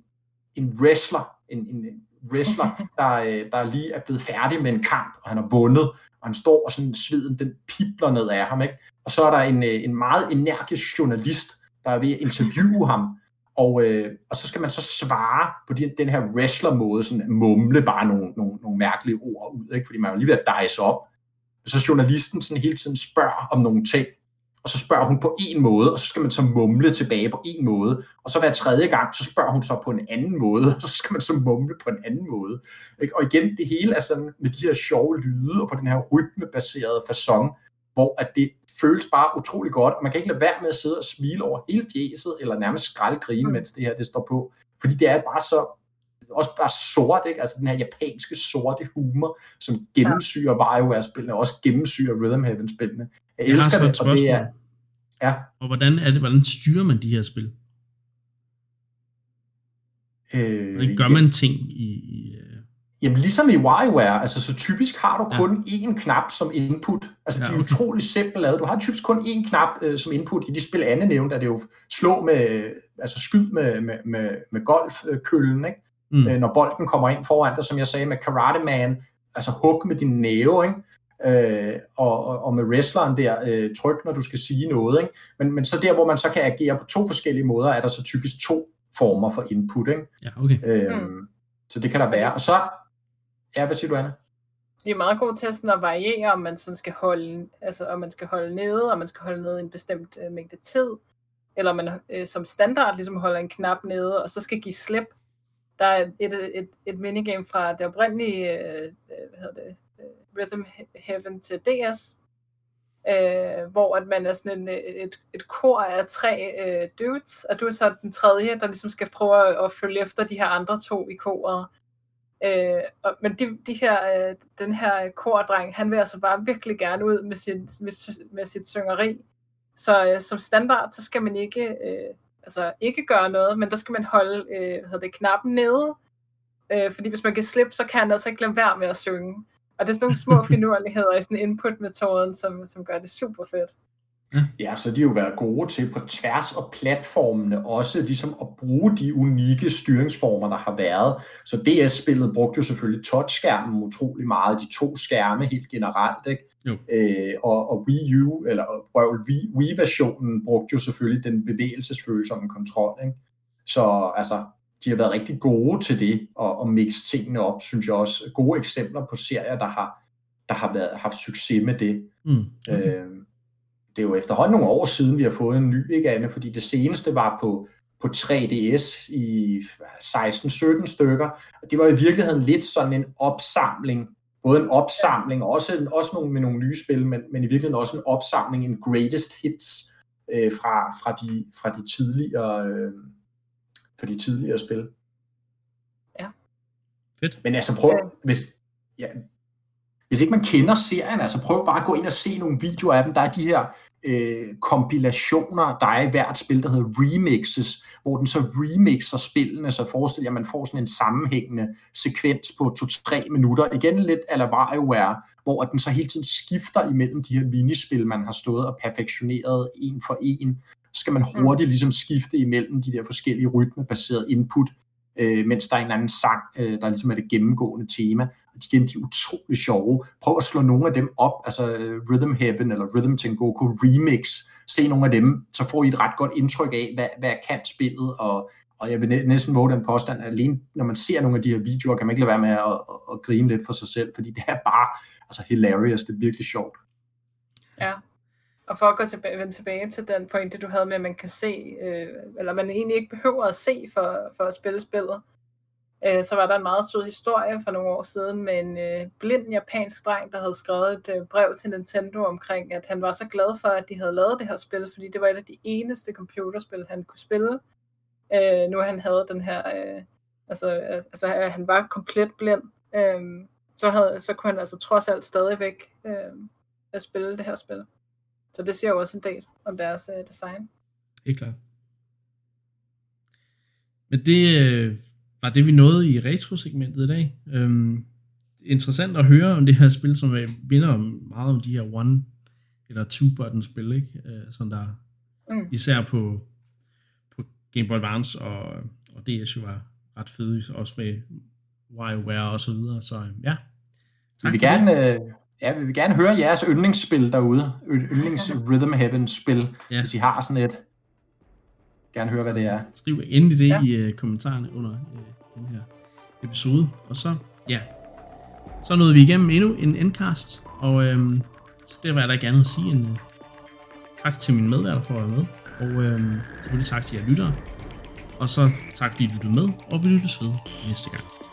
Speaker 2: en wrestler, en, en wrestler, *laughs* der, øh, der lige er blevet færdig med en kamp, og han har vundet, og han står, og sådan sveden, den pipler ned af ham, ikke? Og så er der en, øh, en meget energisk journalist, der er ved at interviewe ham, og, øh, og så skal man så svare på den, den her wrestler-måde, sådan mumle bare nogle, nogle, nogle mærkelige ord ud, ikke? fordi man er jo lige ved at dice op. Og så journalisten sådan hele tiden spørger om nogle ting, og så spørger hun på en måde, og så skal man så mumle tilbage på en måde, og så hver tredje gang, så spørger hun så på en anden måde, og så skal man så mumle på en anden måde. Ikke? Og igen, det hele er sådan med de her sjove lyde, og på den her rytmebaserede façon, hvor at det føles bare utrolig godt, og man kan ikke lade være med at sidde og smile over hele fjeset, eller nærmest skraldgrine, mm. mens det her det står på. Fordi det er bare så også bare sort, ikke? altså den her japanske sorte humor, som gennemsyrer ja. WarioWare-spillene, og også gennemsyrer Rhythm Heaven-spillene. Jeg, jeg elsker det, og det er...
Speaker 1: Ja. Og hvordan er det, hvordan styrer man de her spil? Øh, hvordan gør man ting i, i
Speaker 2: Jamen ligesom i WarioWare, altså så typisk har du kun ja. én knap som input. Altså ja, de er utrolig simpelt lavet. Du har typisk kun én knap øh, som input. I de spil Anne nævnte, er det jo slå med, altså skyd med, med, med, med golfkøllen, ikke? Mm. Øh, når bolden kommer ind foran dig, som jeg sagde med Karate Man, altså hug med din næve, ikke? Øh, og, og, og med wrestleren der, øh, tryk, når du skal sige noget. Ikke? Men, men så der, hvor man så kan agere på to forskellige måder, er der så typisk to former for input. Ikke?
Speaker 1: Ja, okay.
Speaker 2: Øh, mm. Så det kan der være. Og så Ja, hvad siger du, Anna?
Speaker 3: Det er meget gode til sådan at variere, om man sådan skal holde, altså om man skal holde nede, og man skal holde nede en bestemt øh, mængde tid, eller man øh, som standard ligesom holder en knap nede, og så skal give slip. Der er et, et, et, minigame fra det oprindelige øh, øh hvad hedder det, øh, Rhythm Heaven til DS, øh, hvor at man er sådan en, øh, et, et kor af tre øh, dudes, og du er så den tredje, der ligesom skal prøve at, at følge efter de her andre to i koret. Øh, og, men de, de her, øh, den her kordreng, han vil altså bare virkelig gerne ud med, sin, med, med sit syngeri. Så øh, som standard, så skal man ikke, øh, altså ikke gøre noget, men der skal man holde øh, hvad hedder det, knappen nede. Øh, fordi hvis man kan slippe, så kan han altså ikke lade være med at synge. Og det er sådan nogle små *laughs* finurligheder i sådan input-metoden, som, som gør det super fedt.
Speaker 2: Ja. ja, så de har jo været gode til på tværs af platformene også ligesom at bruge de unikke styringsformer, der har været. Så DS-spillet brugte jo selvfølgelig touchskærmen utrolig meget, de to skærme helt generelt, ikke? Jo. Øh, og, og Wii U, eller prøv, Wii, Wii-versionen brugte jo selvfølgelig den bevægelsesfølsomme kontrol, ikke? Så altså, de har været rigtig gode til det, og, og mixe tingene op, synes jeg også. Gode eksempler på serier, der har, der har været, haft succes med det. Mm. Okay. Øh, det er jo efterhånden nogle år siden, vi har fået en ny, ikke Anne? Fordi det seneste var på, på 3DS i 16-17 stykker. Og det var i virkeligheden lidt sådan en opsamling, både en opsamling, også, også nogle, med nogle nye spil, men, men i virkeligheden også en opsamling, en greatest hits øh, fra, fra, de, fra de tidligere øh, fra de tidligere spil.
Speaker 3: Ja.
Speaker 1: Fedt.
Speaker 2: Men altså prøv, hvis, ja, hvis ikke man kender serien, altså prøv bare at gå ind og se nogle videoer af dem. Der er de her øh, kompilationer, der er i hvert spil, der hedder remixes, hvor den så remixer spillene, så forestil jer, at man får sådan en sammenhængende sekvens på 2-3 minutter. Igen lidt eller WarioWare, hvor den så hele tiden skifter imellem de her minispil, man har stået og perfektioneret en for en. Så skal man mm. hurtigt ligesom skifte imellem de der forskellige rytmebaserede input, øh, mens der er en eller anden sang, øh, der ligesom er det gennemgående tema. Og de, igen, de er utrolig sjove. Prøv at slå nogle af dem op, altså øh, Rhythm Heaven eller Rhythm Tengoku Remix. Se nogle af dem, så får I et ret godt indtryk af, hvad, hvad kan spillet, og, og og jeg vil næsten våge den påstand, at alene når man ser nogle af de her videoer, kan man ikke lade være med at, at, at grine lidt for sig selv, fordi det er bare altså hilarious, det er virkelig sjovt.
Speaker 3: Ja, og for at gå tilbage, vende tilbage til den pointe, du havde med, at man kan se, øh, eller man egentlig ikke behøver at se for, for at spille spillet, øh, så var der en meget sød historie for nogle år siden med en øh, blind japansk dreng, der havde skrevet et øh, brev til Nintendo omkring, at han var så glad for, at de havde lavet det her spil, fordi det var et af de eneste computerspil, han kunne spille, øh, nu han havde den her, øh, altså, altså øh, han var komplet blind, øh, så, havde, så kunne han altså trods alt stadigvæk øh, at spille det her spil. Så det siger jo også en del om deres øh, design.
Speaker 1: Helt klart. Men det øh, var det, vi nåede i retro-segmentet i dag. Øhm, interessant at høre om det her spil, som vinder om meget om de her one- eller two-button-spil, ikke? Øh, sådan der mm. især på, på Game Boy Advance og, og DS jo var ret fede, også med WarioWare og så videre. Så ja,
Speaker 2: tak vi vil gerne, øh, ja, vi vil gerne høre jeres yndlingsspil derude. Yndlings Rhythm Heaven spil, ja. hvis I har sådan et. Gerne høre, hvad det er.
Speaker 1: Skriv endelig det ja. i uh, kommentarerne under uh, den her episode. Og så, ja, så nåede vi igennem endnu en endcast. Og øhm, så det var jeg da gerne at sige en uh, tak til mine medværter for at være med. Og øhm, selvfølgelig tak til jer lyttere. Og så tak fordi I lyttede med, og vi lyttes ved næste gang.